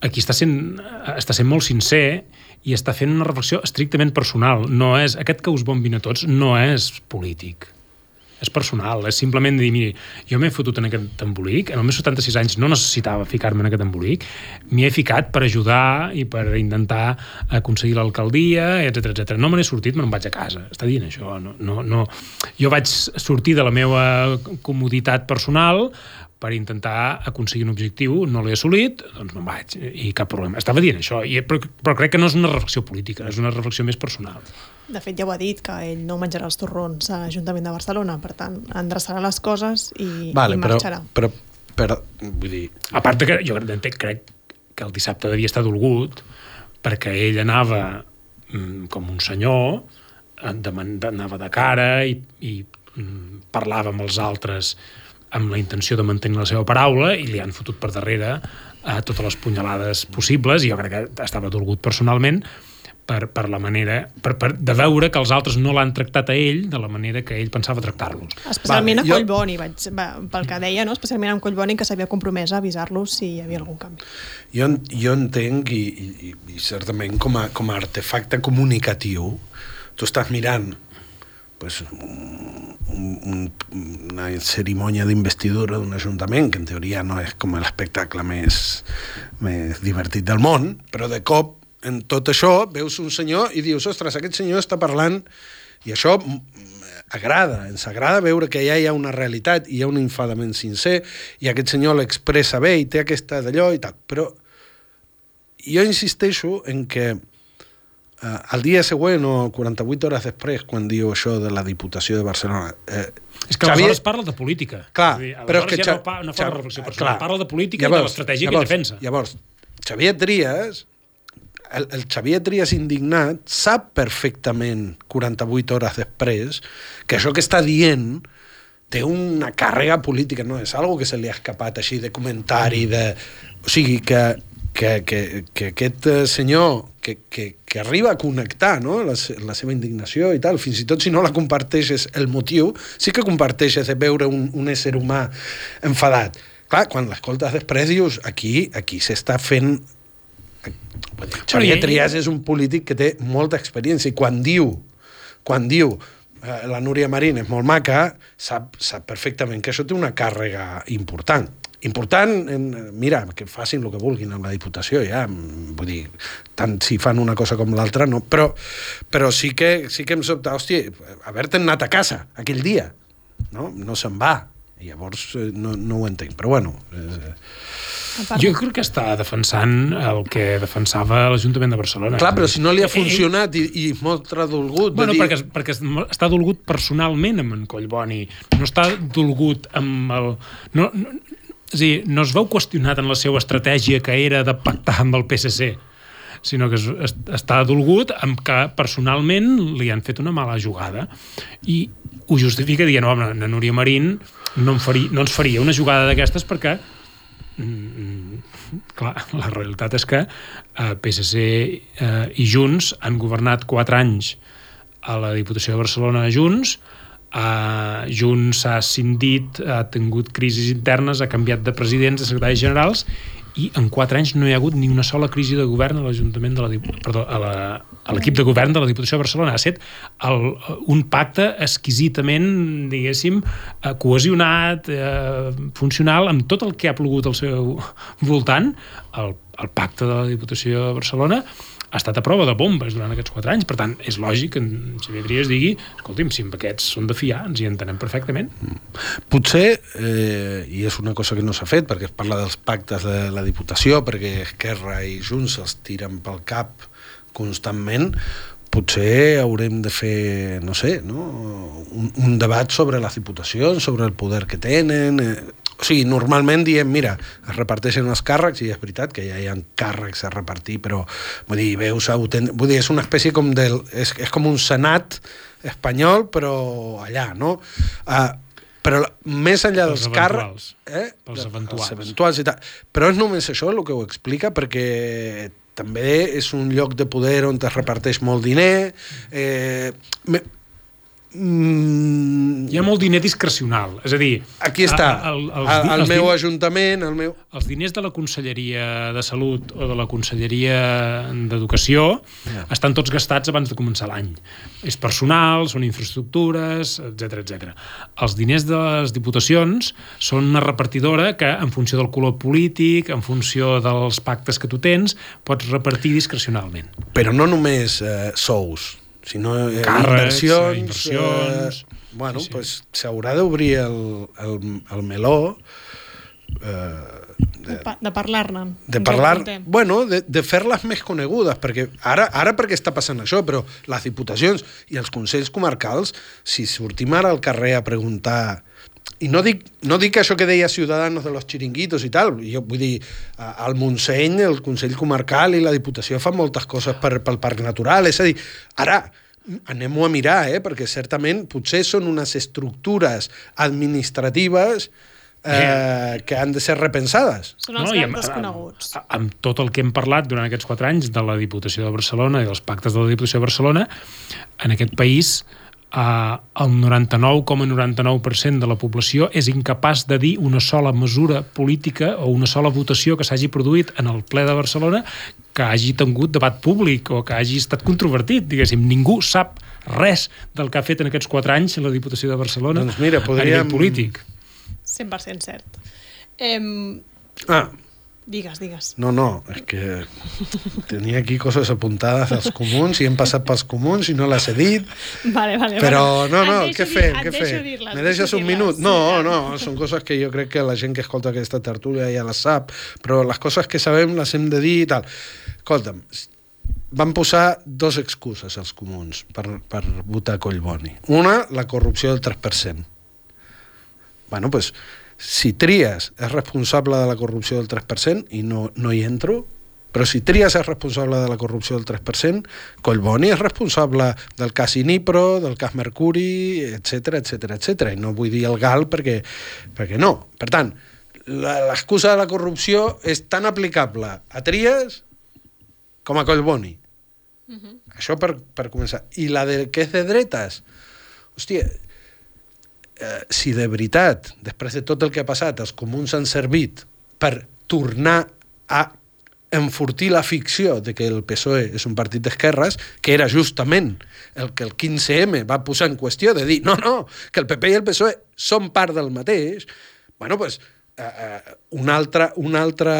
aquí està sent, està sent molt sincer i està fent una reflexió estrictament personal. No és, aquest que us bombin a tots no és polític és personal, és simplement dir, miri, jo m'he fotut en aquest embolic, en els meus 76 anys no necessitava ficar-me en aquest embolic, m'hi he ficat per ajudar i per intentar aconseguir l'alcaldia, etc etc. No me n'he sortit, me n'en vaig a casa. Està dient això. No, no, no. Jo vaig sortir de la meva comoditat personal per intentar aconseguir un objectiu, no l'he assolit, doncs me'n vaig, i cap problema. Estava dient això, i, però, però crec que no és una reflexió política, és una reflexió més personal. De fet, ja ho ha dit, que ell no menjarà els torrons a l'Ajuntament de Barcelona, per tant, endreçarà les coses i, vale, i marxarà. Però, però, però, vull dir... A part que jo crec que el dissabte devia estar dolgut perquè ell anava mm, com un senyor, anava de cara i, i mm, parlava amb els altres amb la intenció de mantenir la seva paraula i li han fotut per darrere a totes les punyalades possibles i jo crec que estava dolgut personalment per, per la manera, per, per, de veure que els altres no l'han tractat a ell de la manera que ell pensava tractar-los. Especialment vale, a Collboni, jo... vaig, va, pel que deia, no? especialment amb Collboni, que s'havia compromès a avisar-los si hi havia algun canvi. Jo, jo entenc, i, i, i certament com a, com a artefacte comunicatiu, tu estàs mirant pues, un, un, una cerimònia d'investidura d'un ajuntament, que en teoria no és com l'espectacle més, més divertit del món, però de cop en tot això veus un senyor i dius, ostres, aquest senyor està parlant i això agrada, ens agrada veure que ja hi ha una realitat, i hi ha un enfadament sincer, i aquest senyor l'expressa bé i té aquesta d'allò i tal. Però jo insisteixo en que eh, el dia següent o 48 hores després, quan diu això de la Diputació de Barcelona... Eh, és que Xavier... aleshores parla de política. Clar, dir, però és que... Ja no, no fa una reflexió personal, clar, parla de política llavors, i de l'estratègia que defensa. Llavors, Xavier Trias el, el Xavier Trias indignat sap perfectament, 48 hores després, que això que està dient té una càrrega política, no és algo que se li ha escapat així de comentari, de... o sigui, que, que, que, que aquest senyor que, que, que arriba a connectar no? la, la seva indignació i tal, fins i tot si no la comparteixes el motiu, sí que comparteixes de veure un, un ésser humà enfadat. Clar, quan l'escoltes després dius, aquí, aquí s'està fent Xavier Trias és un polític que té molta experiència i quan diu, quan diu eh, la Núria Marín és molt maca, sap, sap perfectament que això té una càrrega important. Important, mira, que facin el que vulguin amb la Diputació, ja, vull dir, tant si fan una cosa com l'altra, no, però, però sí que, sí que em sobta, hòstia, haver-te anat a casa aquell dia, no? No se'n va, I llavors eh, no, no ho entenc, però bueno... Eh, jo crec que està defensant el que defensava l'Ajuntament de Barcelona. Clar, però si no li ha funcionat i, i molt tradolgut... Bueno, dir... perquè, perquè està dolgut personalment amb en Collboni, no està dolgut amb el... No, no, és a dir, no es veu qüestionat en la seva estratègia que era de pactar amb el PSC sinó que es, es, està dolgut amb que personalment li han fet una mala jugada. I ho justifica dient, home, na Núria Marín no, faria, no ens faria una jugada d'aquestes perquè mm, clar, la realitat és que eh, PSC eh, i Junts han governat 4 anys a la Diputació de Barcelona Junts Uh, Junts s'ha cindit, ha tingut crisis internes, ha canviat de presidents, de secretaris generals i en quatre anys no hi ha hagut ni una sola crisi de govern a l'Ajuntament de la, perdó, a l'equip de govern de la Diputació de Barcelona. Ha estat el, un pacte exquisidament, diguéssim, eh, cohesionat, eh, funcional, amb tot el que ha plogut al seu voltant, el, el pacte de la Diputació de Barcelona, ha estat a prova de bombes durant aquests quatre anys. Per tant, és lògic que en Xavier Trias digui escolti'm, si amb aquests són de fiar, ens hi entenem perfectament. Potser, eh, i és una cosa que no s'ha fet, perquè es parla dels pactes de la Diputació, perquè Esquerra i Junts els tiren pel cap constantment, potser haurem de fer, no sé, no? Un, un debat sobre les diputacions, sobre el poder que tenen... Eh, o sigui, normalment diem, mira, es reparteixen els càrrecs, i és veritat que ja hi ha càrrecs a repartir, però vull dir, veus, autent... vull dir, és una espècie com del... És, és com un senat espanyol, però allà, no? Uh, però més enllà dels càrrecs... Eh? Pels eventuals. Els eventuals i tal. Però és només això el que ho explica, perquè també és un lloc de poder on es reparteix molt diner. Eh, Mm... Hi ha molt diner discrecional, és a dir... Aquí està, el, el, el, el meu ajuntament, el meu... Els diners de la Conselleria de Salut o de la Conselleria d'Educació ja. estan tots gastats abans de començar l'any. És personal, són infraestructures, etc etc. Els diners de les diputacions són una repartidora que, en funció del color polític, en funció dels pactes que tu tens, pots repartir discrecionalment. Però no només eh, sous, sinó eh, Càrrecs, inversions... inversions eh, bueno, sí, sí. pues s'haurà d'obrir el, el, el meló eh, de, de parlar-ne. De parlar, bueno, de, de fer-les més conegudes, perquè ara, ara perquè està passant això, però les diputacions i els consells comarcals, si sortim ara al carrer a preguntar i no dic, no dic això que deia Ciudadanos de los chiringuitos i tal, jo vull dir, al Montseny, el Consell Comarcal i la Diputació fan moltes coses per, pel Parc Natural, és a dir, ara anem-ho a mirar, eh? perquè certament potser són unes estructures administratives eh, que han de ser repensades. Són els no, grans desconeguts. Amb, amb tot el que hem parlat durant aquests quatre anys de la Diputació de Barcelona i dels pactes de la Diputació de Barcelona, en aquest país eh, el 99,99% ,99 de la població és incapaç de dir una sola mesura política o una sola votació que s'hagi produït en el ple de Barcelona que hagi tingut debat públic o que hagi estat controvertit, diguéssim. Ningú sap res del que ha fet en aquests quatre anys la Diputació de Barcelona doncs mira, podríem... a nivell polític. 100% cert. Eh... Ah, Digues, digues. No, no, és que tenia aquí coses apuntades als comuns i hem passat pels comuns i no les he dit. Vale, vale. Però vale. no, no, què fem? Què fem? Me deixes un minut? No, no, són coses que jo crec que la gent que escolta aquesta tertúlia ja les sap, però les coses que sabem les hem de dir i tal. Escolta'm, van posar dos excuses als comuns per, per votar Collboni. Una, la corrupció del 3%. Bueno, doncs pues, si Trias és responsable de la corrupció del 3% i no, no hi entro, però si Trias és responsable de la corrupció del 3%, Collboni és responsable del cas Inipro, del cas Mercuri, etc etc etc. I no vull dir el GAL perquè, perquè no. Per tant, l'excusa de la corrupció és tan aplicable a Trias com a Collboni. Uh mhm. -huh. Això per, per començar. I la de que és de dretes, hòstia, eh, si de veritat, després de tot el que ha passat, els comuns han servit per tornar a enfortir la ficció de que el PSOE és un partit d'esquerres, que era justament el que el 15M va posar en qüestió, de dir, no, no, que el PP i el PSOE són part del mateix, bueno, pues, eh, eh, un altre, un altre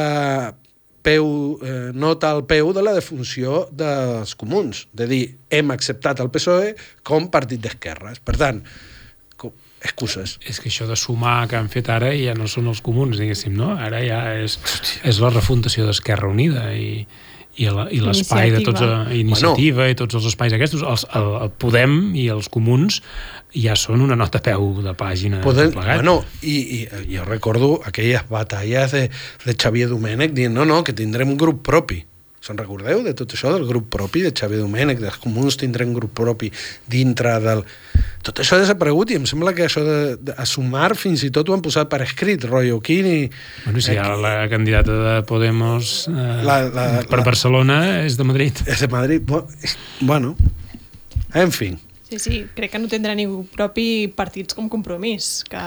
peu, eh, nota al peu de la defunció dels comuns, de dir, hem acceptat el PSOE com partit d'esquerres. Per tant, excuses. És que això de sumar que han fet ara ja no són els comuns, diguéssim, no? Ara ja és, és la refundació d'Esquerra Unida i, i l'espai de tots, Iniciativa. a, iniciativa bueno. i tots els espais aquests, els, el, el Podem i els comuns ja són una nota a peu de pàgina Podem, plegat. bueno, i, i jo recordo aquelles batalles de, de Xavier Domènech dient no, no, que tindrem un grup propi. Se'n recordeu de tot això, del grup propi de Xavier Domènech, dels comuns tindrem un grup propi dintre del... Tot això ha desaparegut i em sembla que això de, de a sumar fins i tot ho han posat per escrit, rotllo Quini... Bueno, si ara la candidata de Podemos eh, La- la- per la- Barcelona és de Madrid. És de Madrid. Bueno, en fi. Sí, sí, crec que no tindrà ningú propi partits com Compromís, que,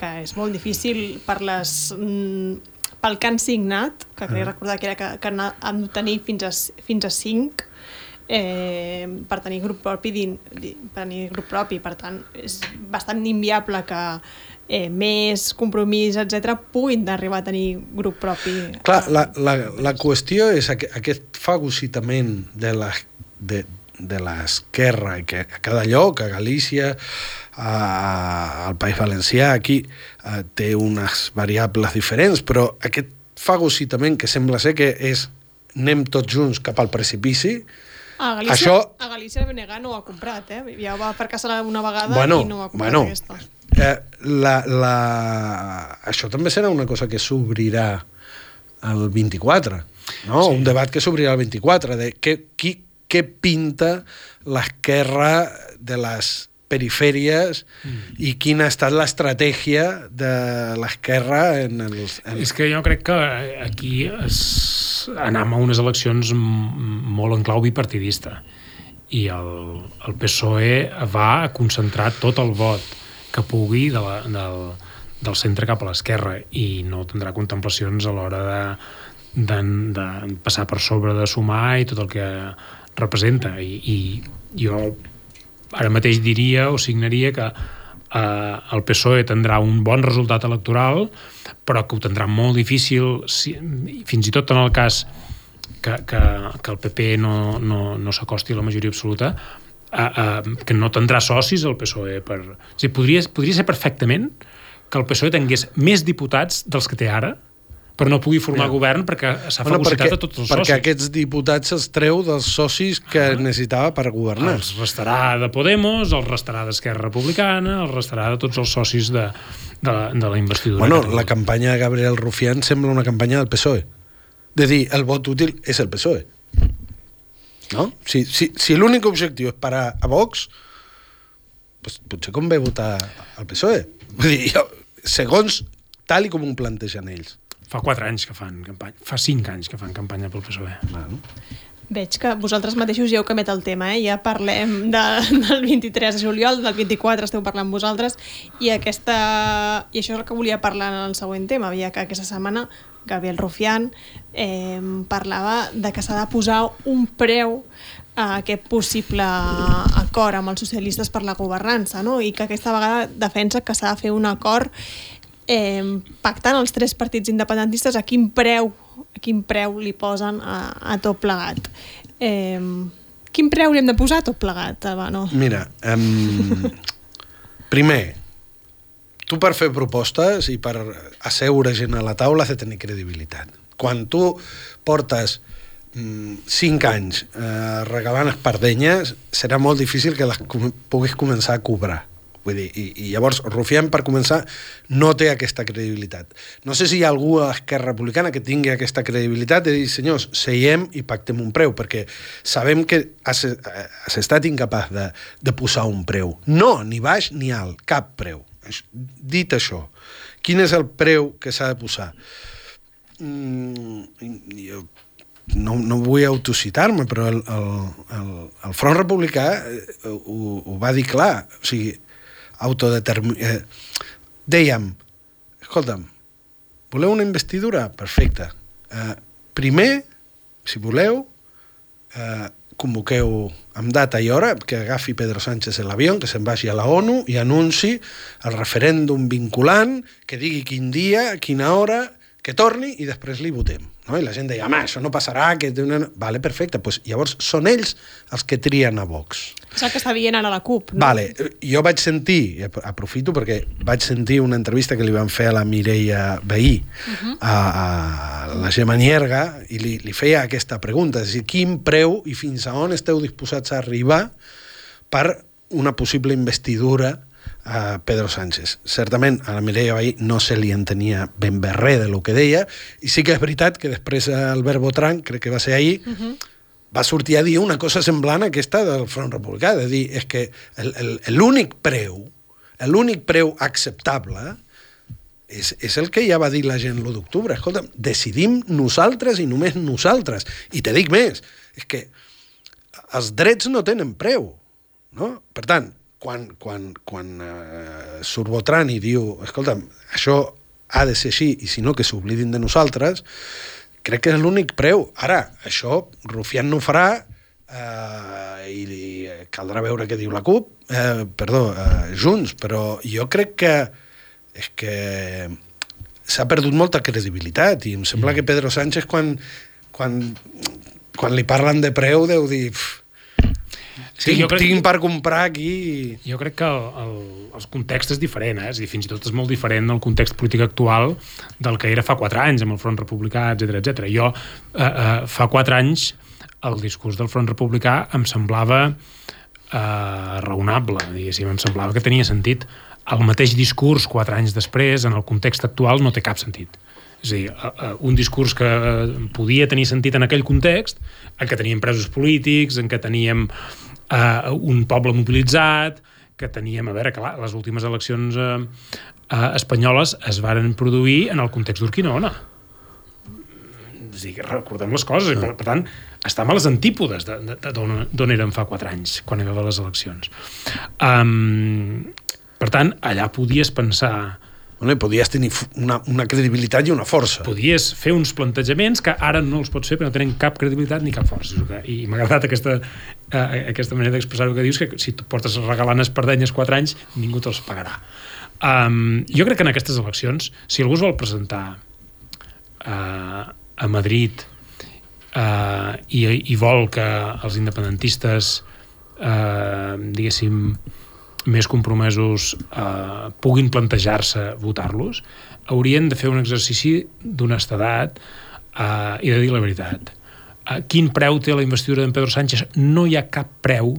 que és molt difícil per les... mm, pel que han signat, que crec recordar que era que, que han han de tenir fins a, fins a 5 eh, per tenir grup propi din, di, per tenir grup propi, per tant és bastant inviable que eh, més compromís, etc puguin arribar a tenir grup propi. Clar, la, la, la qüestió és aqu aquest fagocitament de la, de, de l'esquerra, i que a cada lloc, a Galícia, a, al País Valencià, aquí eh, té unes variables diferents, però aquest fagocitament que sembla ser que és anem tots junts cap al precipici, A Galícia, Això- a Galícia el BNG no ho ha comprat, eh? Ja va fracassar una vegada bueno, i no ho ha comprat bueno, aquesta. eh, la, la... això també serà una cosa que s'obrirà el 24, no? Sí. Un debat que s'obrirà el 24, de què, qui, què pinta l'esquerra de les perifèries mm. i quina ha estat l'estratègia de l'esquerra en els... En... És que jo crec que aquí es, anem a unes eleccions molt en clau bipartidista i el, el PSOE va a concentrar tot el vot que pugui de la, del, del centre cap a l'esquerra i no tindrà contemplacions a l'hora de, de, de passar per sobre de sumar i tot el que representa i, i jo ara mateix diria o signaria que eh, el PSOE tindrà un bon resultat electoral, però que ho tindrà molt difícil, si, fins i tot en el cas que, que, que el PP no, no, no s'acosti a la majoria absoluta, eh, eh, que no tindrà socis el PSOE. Per... O sigui, podria, podria ser perfectament que el PSOE tingués més diputats dels que té ara, però no pugui formar Ja. govern perquè s'ha Bueno, perquè, a tots els perquè socis. aquests diputats els treu dels socis que ah. necessitava per governar. Els restarà de Podemos, els restarà d'Esquerra Republicana, els restarà de tots els socis de, de, la, de la investidura. Bueno, la campanya de Gabriel Rufián sembla una campanya del PSOE. De dir, el vot útil és el PSOE. No? Si, si, si l'únic objectiu és parar a Vox, pues, potser convé votar al PSOE. Vull dir, jo, segons tal i com ho plantegen ells. Fa quatre anys que fan campanya, fa cinc anys que fan campanya pel PSOE. Bueno. Veig que vosaltres mateixos ja heu canviat el tema, eh? ja parlem de, *laughs* del 23 de juliol, del 24 esteu parlant vosaltres, i, aquesta, i això és el que volia parlar en el següent tema, ja que aquesta setmana Gabriel Rufián eh, parlava de que s'ha de posar un preu a aquest possible acord amb els socialistes per la governança, no? i que aquesta vegada defensa que s'ha de fer un acord eh, pactant els tres partits independentistes a quin preu a quin preu li posen a, a tot plegat. Eh, quin preu li hem de posar a tot plegat, Albano? Mira, um, primer, tu per fer propostes i per asseure gent a la taula has de tenir credibilitat. Quan tu portes mm, cinc anys eh, regalant espardenyes, serà molt difícil que les puguis començar a cobrar. Vull dir, i, i llavors Rufián, per començar, no té aquesta credibilitat. No sé si hi ha algú a Esquerra Republicana que tingui aquesta credibilitat de dir, senyors, seiem i pactem un preu, perquè sabem que has, has estat incapaç de, de posar un preu. No, ni baix ni alt, cap preu. Dit això, quin és el preu que s'ha de posar? Mm, jo no, no vull autocitar-me, però el, el, el, el Front Republicà eh, ho, ho va dir clar. O sigui, autodetermi... Eh, dèiem, escolta'm, voleu una investidura? Perfecte. Eh, primer, si voleu, eh, convoqueu amb data i hora que agafi Pedro Sánchez l'avió, que se'n vagi a la ONU i anunci el referèndum vinculant, que digui quin dia, quina hora, que torni i després li votem. No? I la gent deia, home, això no passarà, que... Vale, perfecte. Pues, llavors són ells els que trien a Vox. És el que està dient ara la CUP. No? Vale, jo vaig sentir, aprofito perquè vaig sentir una entrevista que li van fer a la Mireia Veí, uh -huh. a, a la Gemma Nierga, i li, li feia aquesta pregunta, és a dir, quin preu i fins a on esteu disposats a arribar per una possible investidura a Pedro Sánchez. Certament, a la Mireia Vall no se li entenia ben bé res de lo que deia, i sí que és veritat que després Albert Botran, crec que va ser ahir, uh -huh. va sortir a dir una cosa semblant a aquesta del Front Republicà, de dir, és que l'únic preu, l'únic preu acceptable és, és el que ja va dir la gent l'1 d'octubre. Escolta, decidim nosaltres i només nosaltres. I te dic més, és que els drets no tenen preu. No? Per tant, quan, quan, quan eh, i diu escolta, això ha de ser així i si no que s'oblidin de nosaltres, crec que és l'únic preu. Ara, això Rufián no ho farà eh, i, i caldrà veure què diu la CUP, eh, perdó, eh, Junts, però jo crec que és que s'ha perdut molta credibilitat i em sembla mm. que Pedro Sánchez quan, quan, quan li parlen de preu deu dir... Pff, Sí, tinc, jo crec, tinc per comprar aquí... Jo crec que el, el, el context és diferent, eh? és dir, fins i tot és molt diferent el context polític actual del que era fa 4 anys, amb el Front Republicà, etc etc. Jo, eh, eh, fa 4 anys, el discurs del Front Republicà em semblava eh, raonable, diguéssim, em semblava que tenia sentit. El mateix discurs, 4 anys després, en el context actual, no té cap sentit. És a dir, un discurs que podia tenir sentit en aquell context, en què teníem presos polítics, en què teníem eh, un poble mobilitzat, que teníem, a veure, clar, les últimes eleccions eh, eh, espanyoles es varen produir en el context d'Urquinaona. És a dir, recordem les coses, i per, per tant, estem a les antípodes d'on érem fa quatre anys, quan hi havia les eleccions. Um, per tant, allà podies pensar Bueno, podies tenir una, una credibilitat i una força. Podies fer uns plantejaments que ara no els pots fer perquè no tenen cap credibilitat ni cap força. I m'ha agradat aquesta, eh, aquesta manera d'expressar el que dius, que si tu portes regalant espardenyes 4 anys, ningú te'ls pagarà. Um, jo crec que en aquestes eleccions, si algú es vol presentar uh, a Madrid uh, i, i vol que els independentistes uh, diguéssim més compromesos eh, puguin plantejar-se votar-los, haurien de fer un exercici d'honestedat eh, i de dir la veritat. Eh, quin preu té la investidura d'en Pedro Sánchez? No hi ha cap preu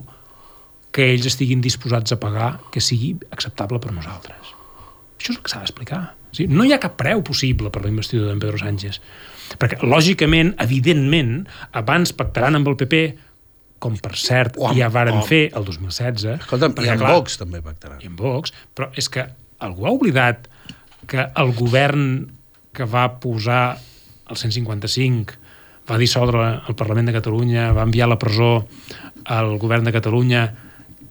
que ells estiguin disposats a pagar que sigui acceptable per nosaltres. Això és el que s'ha d'explicar. O sigui, no hi ha cap preu possible per la investidura d'en Pedro Sánchez. Perquè, lògicament, evidentment, abans pactaran amb el PP com per cert amb, ja varen amb... fer el 2016. Escolta'm, perquè, i amb clar, Vox també pactaran. I amb Vox, però és que algú ha oblidat que el govern que va posar el 155 va dissoldre el Parlament de Catalunya, va enviar a la presó al govern de Catalunya,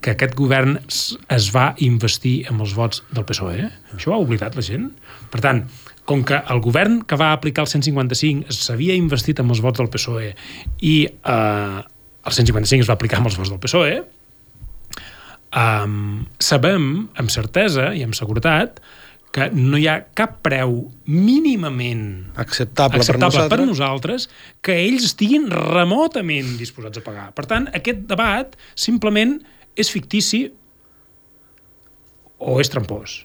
que aquest govern es va investir amb els vots del PSOE. Això ho ha oblidat la gent. Per tant, com que el govern que va aplicar el 155 s'havia investit amb els vots del PSOE i eh, el 155 es va aplicar amb els vots del PSOE, um, sabem amb certesa i amb seguretat que no hi ha cap preu mínimament acceptable, acceptable per, nosaltres. per nosaltres que ells estiguin remotament disposats a pagar. Per tant, aquest debat simplement és fictici o és trampós.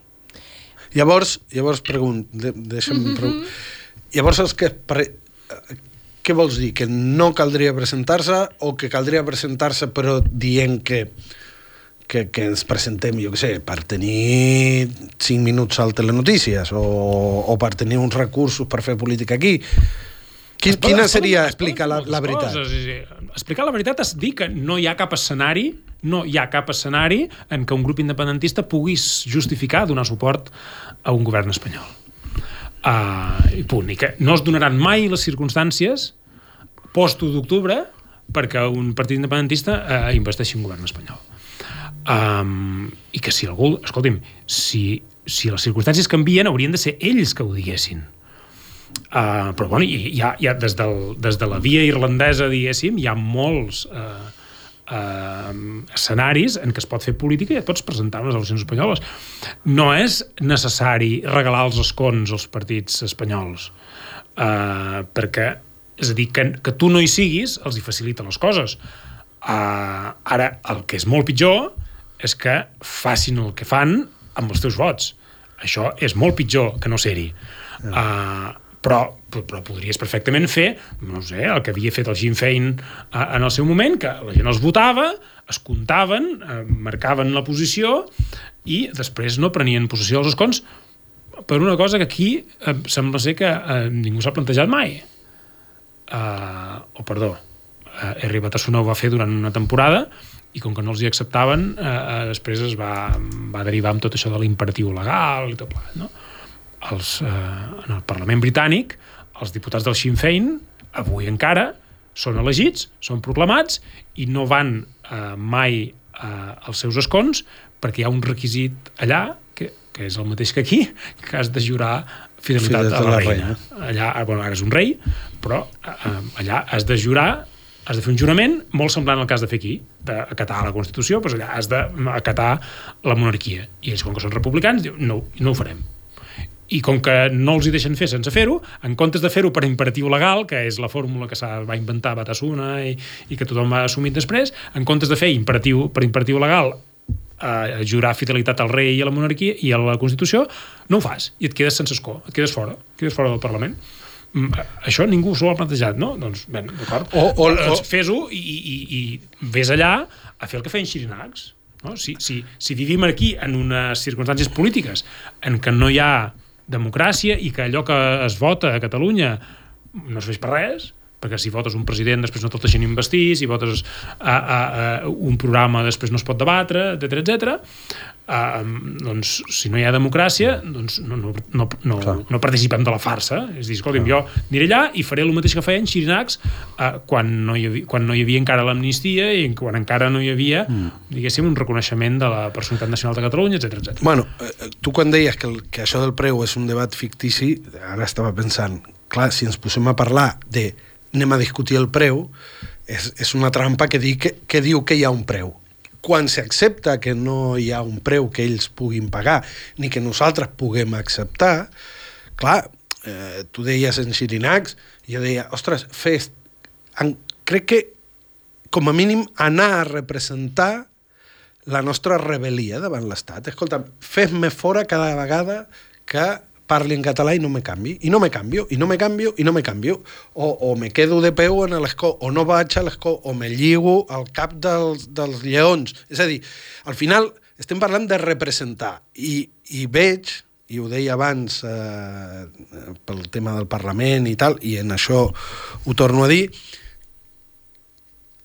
Llavors, llavors pregunt, de, deixa'm... Mm -hmm. Llavors, els que, què vols dir? Que no caldria presentar-se o que caldria presentar-se però dient que, que, que ens presentem, jo què sé, per tenir 5 minuts al Telenotícies o, o per tenir uns recursos per fer política aquí? Quin, poden, quina seria explicar la, la veritat? Coses, sí, sí. Explicar la veritat és dir que no hi ha cap escenari no hi ha cap escenari en què un grup independentista puguis justificar donar suport a un govern espanyol. Uh, I punt. I que no es donaran mai les circumstàncies post-1 d'octubre perquè un partit independentista eh, investeixi un govern espanyol. Um, I que si algú... Escolti'm, si, si les circumstàncies canvien, haurien de ser ells que ho diguessin. Uh, però bueno, hi ha, hi ha des, del, des de la via irlandesa, diguéssim, hi ha molts uh, eh, escenaris en què es pot fer política i et pots presentar a les eleccions espanyoles. No és necessari regalar els escons als partits espanyols, eh, perquè, és a dir, que, que tu no hi siguis els hi facilita les coses. Uh, ara, el que és molt pitjor és que facin el que fan amb els teus vots. Això és molt pitjor que no ser-hi. Uh, però, però podries perfectament fer, no sé, el que havia fet el Sinn Féin uh, en el seu moment, que la gent els votava, es comptaven, uh, marcaven la posició i després no prenien possessió dels escons per una cosa que aquí uh, sembla ser que uh, ningú s'ha plantejat mai. Uh, o, perdó, uh, Herri Batasuna ho va fer durant una temporada i com que no els hi acceptaven, eh, uh, després es va, va derivar amb tot això de l'imperatiu legal i tot plegat, no? Els, eh, en el Parlament britànic, els diputats del Sinn Féin, avui encara, són elegits, són proclamats i no van eh, mai eh, als seus escons perquè hi ha un requisit allà que, que és el mateix que aquí, que has de jurar fidelitat, fidelitat a la, la reina. reina. Allà, bueno, ara és un rei, però eh, allà has de jurar has de fer un jurament molt semblant al que has de fer aquí, d'acatar la Constitució, doncs allà has d'acatar la monarquia. I ells, com que són republicans, diuen, no, no ho farem. I com que no els hi deixen fer sense fer-ho, en comptes de fer-ho per imperatiu legal, que és la fórmula que s'ha va inventar Batasuna i, i que tothom ha assumit després, en comptes de fer imperatiu, per imperatiu legal a jurar fidelitat al rei i a la monarquia i a la Constitució, no ho fas i et quedes sense escó, et quedes fora, et quedes fora del Parlament. Mm, això ningú s'ho ha plantejat, no? Doncs, bé, d'acord. O, o, o... Fes-ho i, i, i vés allà a fer el que feien Xirinacs. No? Si, si, si vivim aquí en unes circumstàncies polítiques en què no hi ha democràcia i que allò que es vota a Catalunya no es feix per res, perquè si votes un president després no te'l deixen investir, si votes a, a, a un programa després no es pot debatre, etc etc uh, doncs, si no hi ha democràcia, doncs no, no, no, no, no participem de la farsa. És dir, escolta'm, jo aniré allà i faré el mateix que feien Xirinacs uh, quan, no hi havia, quan no hi havia encara l'amnistia i quan encara no hi havia, mm. diguéssim, un reconeixement de la personalitat nacional de Catalunya, etc etc. Bueno, eh, tu quan deies que, el, que això del preu és un debat fictici, ara estava pensant, clar, si ens posem a parlar de anem a discutir el preu, és, és una trampa que, di, que, que diu que hi ha un preu quan s'accepta que no hi ha un preu que ells puguin pagar ni que nosaltres puguem acceptar, clar, eh, tu deies en Xirinacs, jo deia, ostres, fes, en, crec que com a mínim anar a representar la nostra rebel·lia davant l'Estat. Escolta, fes-me fora cada vegada que parli en català i no me canvi, i no me canvio, i no me canvio, i no me canvio. O, o me quedo de peu en l'escó, o no vaig a l'escó, o me lligo al cap dels, dels lleons. És a dir, al final estem parlant de representar, i, i veig, i ho deia abans eh, pel tema del Parlament i tal, i en això ho torno a dir,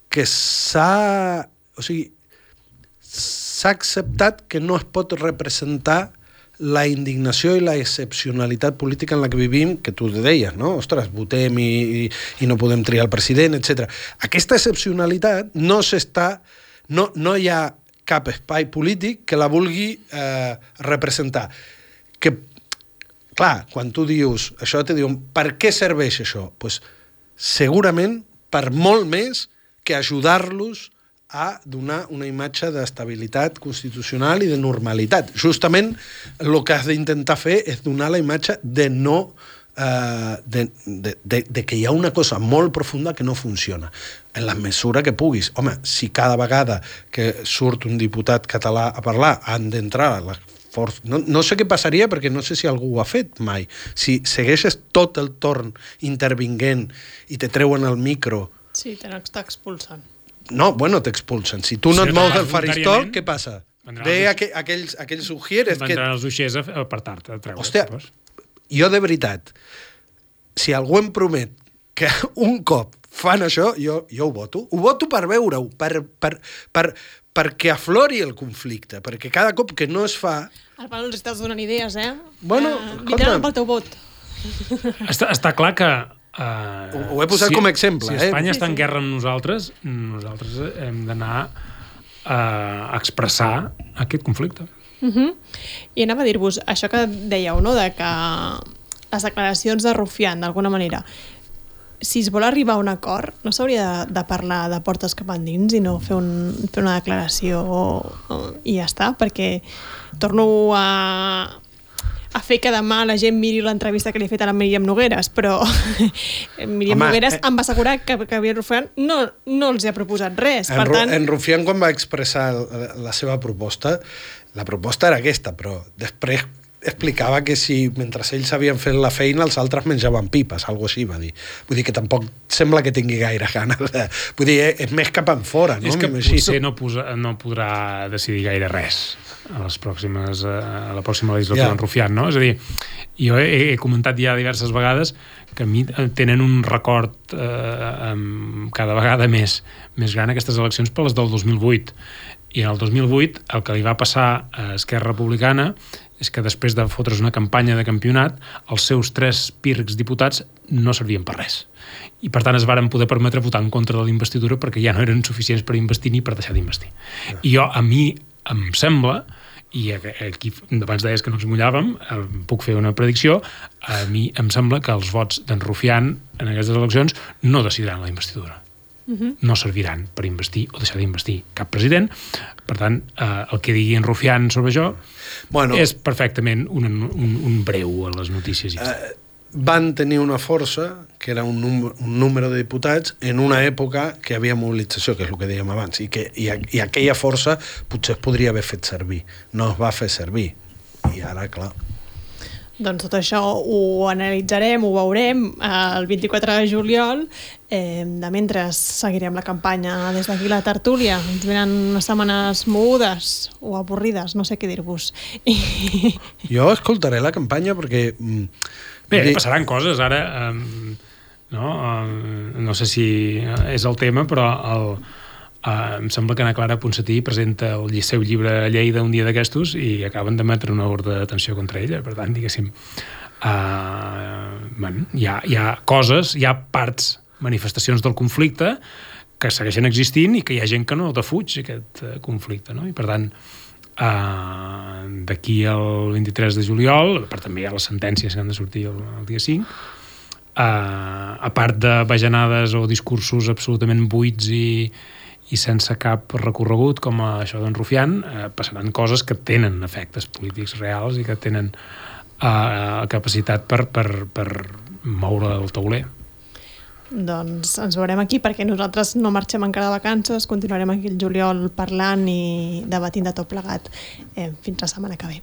que s'ha... O sigui, s'ha acceptat que no es pot representar la indignació i la excepcionalitat política en la que vivim, que tu deies, no? Ostres, votem i, i, i no podem triar el president, etc. Aquesta excepcionalitat no s'està... No, no hi ha cap espai polític que la vulgui eh, representar. Que, clar, quan tu dius això, te diuen, per què serveix això? Pues, segurament per molt més que ajudar-los a donar una imatge d'estabilitat constitucional i de normalitat. Justament el que has d'intentar fer és donar la imatge de no eh, de, de, de, de que hi ha una cosa molt profunda que no funciona en la mesura que puguis. Home, si cada vegada que surt un diputat català a parlar han d'entrar les forces... No, no sé què passaria perquè no sé si algú ho ha fet mai. Si segueixes tot el torn intervinguent i te treuen el micro... Sí, te n'està expulsant no, bueno, t'expulsen. Si tu no si et mous del faristol, què passa? Ve aqu aquells, aquells ujieres... que... els uixers a apartar-te, a treure. Hòstia, jo de veritat, si algú em promet que *laughs* un cop fan això, jo, jo ho voto. Ho voto per veure-ho, per, per, per, perquè aflori el conflicte, perquè cada cop que no es fa... Al Pablo els estàs donant idees, eh? Bueno, uh, escolta... pel teu vot. Està, està clar que Uh, ho, ho he posat si, com a exemple. Si eh? Espanya eh? està en guerra amb nosaltres, nosaltres hem d'anar a expressar aquest conflicte. Uh -huh. I anava a dir-vos, això que dèieu, no?, de que les declaracions de Rufián, d'alguna manera, si es vol arribar a un acord, no s'hauria de, de parlar de portes cap endins i no fer, un, fer una declaració i ja està, perquè torno a, a fer que demà la gent miri l'entrevista que li he fet a la Míriam Nogueres, però *laughs* Míriam Home, Nogueres eh... em va assegurar que, que Javier Rufián no, no els ha proposat res. En, per tant... en Rufián, quan va expressar la, la seva proposta, la proposta era aquesta, però després explicava que si mentre ells havien fet la feina els altres menjaven pipes, algo així va dir. Vull dir que tampoc sembla que tingui gaire ganes de... Vull dir, és més cap en fora, no? És que potser no, posa, no podrà decidir gaire res a les pròximes a la pròxima legislatura yeah. en Rufián, no? És a dir, jo he, he comentat ja diverses vegades que a mi tenen un record eh, cada vegada més, més gran aquestes eleccions per les del 2008 i en el 2008 el que li va passar a Esquerra Republicana és que després de fotre's una campanya de campionat, els seus tres pircs diputats no servien per res. I per tant es varen poder permetre votar en contra de la investidura perquè ja no eren suficients per investir ni per deixar d'investir. I jo, a mi em sembla i aquí abans deies que no ens mullàvem puc fer una predicció a mi em sembla que els vots d'en Rufián en aquestes eleccions no decidiran la investidura uh -huh. no serviran per investir o deixar d'investir cap president. Per tant, eh, el que digui en Rufián sobre això bueno, és perfectament un, un, un breu a les notícies. Eh, van tenir una força, que era un, número, un número de diputats, en una època que havia mobilització, que és el que dèiem abans, i, que, i, i aquella força potser es podria haver fet servir. No es va fer servir. I ara, clar, doncs tot això ho analitzarem, ho veurem el 24 de juliol. Eh, de mentre seguirem la campanya des d'aquí la tertúlia. Ens venen unes setmanes mogudes o avorrides, no sé què dir-vos. *laughs* Jo escoltaré la campanya perquè... Bé, passaran coses ara. Um, no? Um, no sé si és el tema, però el, Uh, em sembla que Ana Clara Ponsatí presenta el seu llibre a Lleida un dia d'aquestos i acaben d'emetre una ordre d'atenció contra ella. Per tant, diguéssim, uh, bueno, hi, ha, hi ha coses, hi ha parts, manifestacions del conflicte que segueixen existint i que hi ha gent que no defuig aquest uh, conflicte. No? I per tant, uh, d'aquí al 23 de juliol, per també hi ha les sentències que han de sortir el, el dia 5, uh, a part de bajanades o discursos absolutament buits i, i sense cap recorregut com això d'en Rufián eh, passaran coses que tenen efectes polítics reals i que tenen eh, capacitat per, per, per moure el tauler. Doncs ens veurem aquí perquè nosaltres no marxem encara de vacances, continuarem aquí el juliol parlant i debatint de tot plegat. Eh, fins la setmana que ve.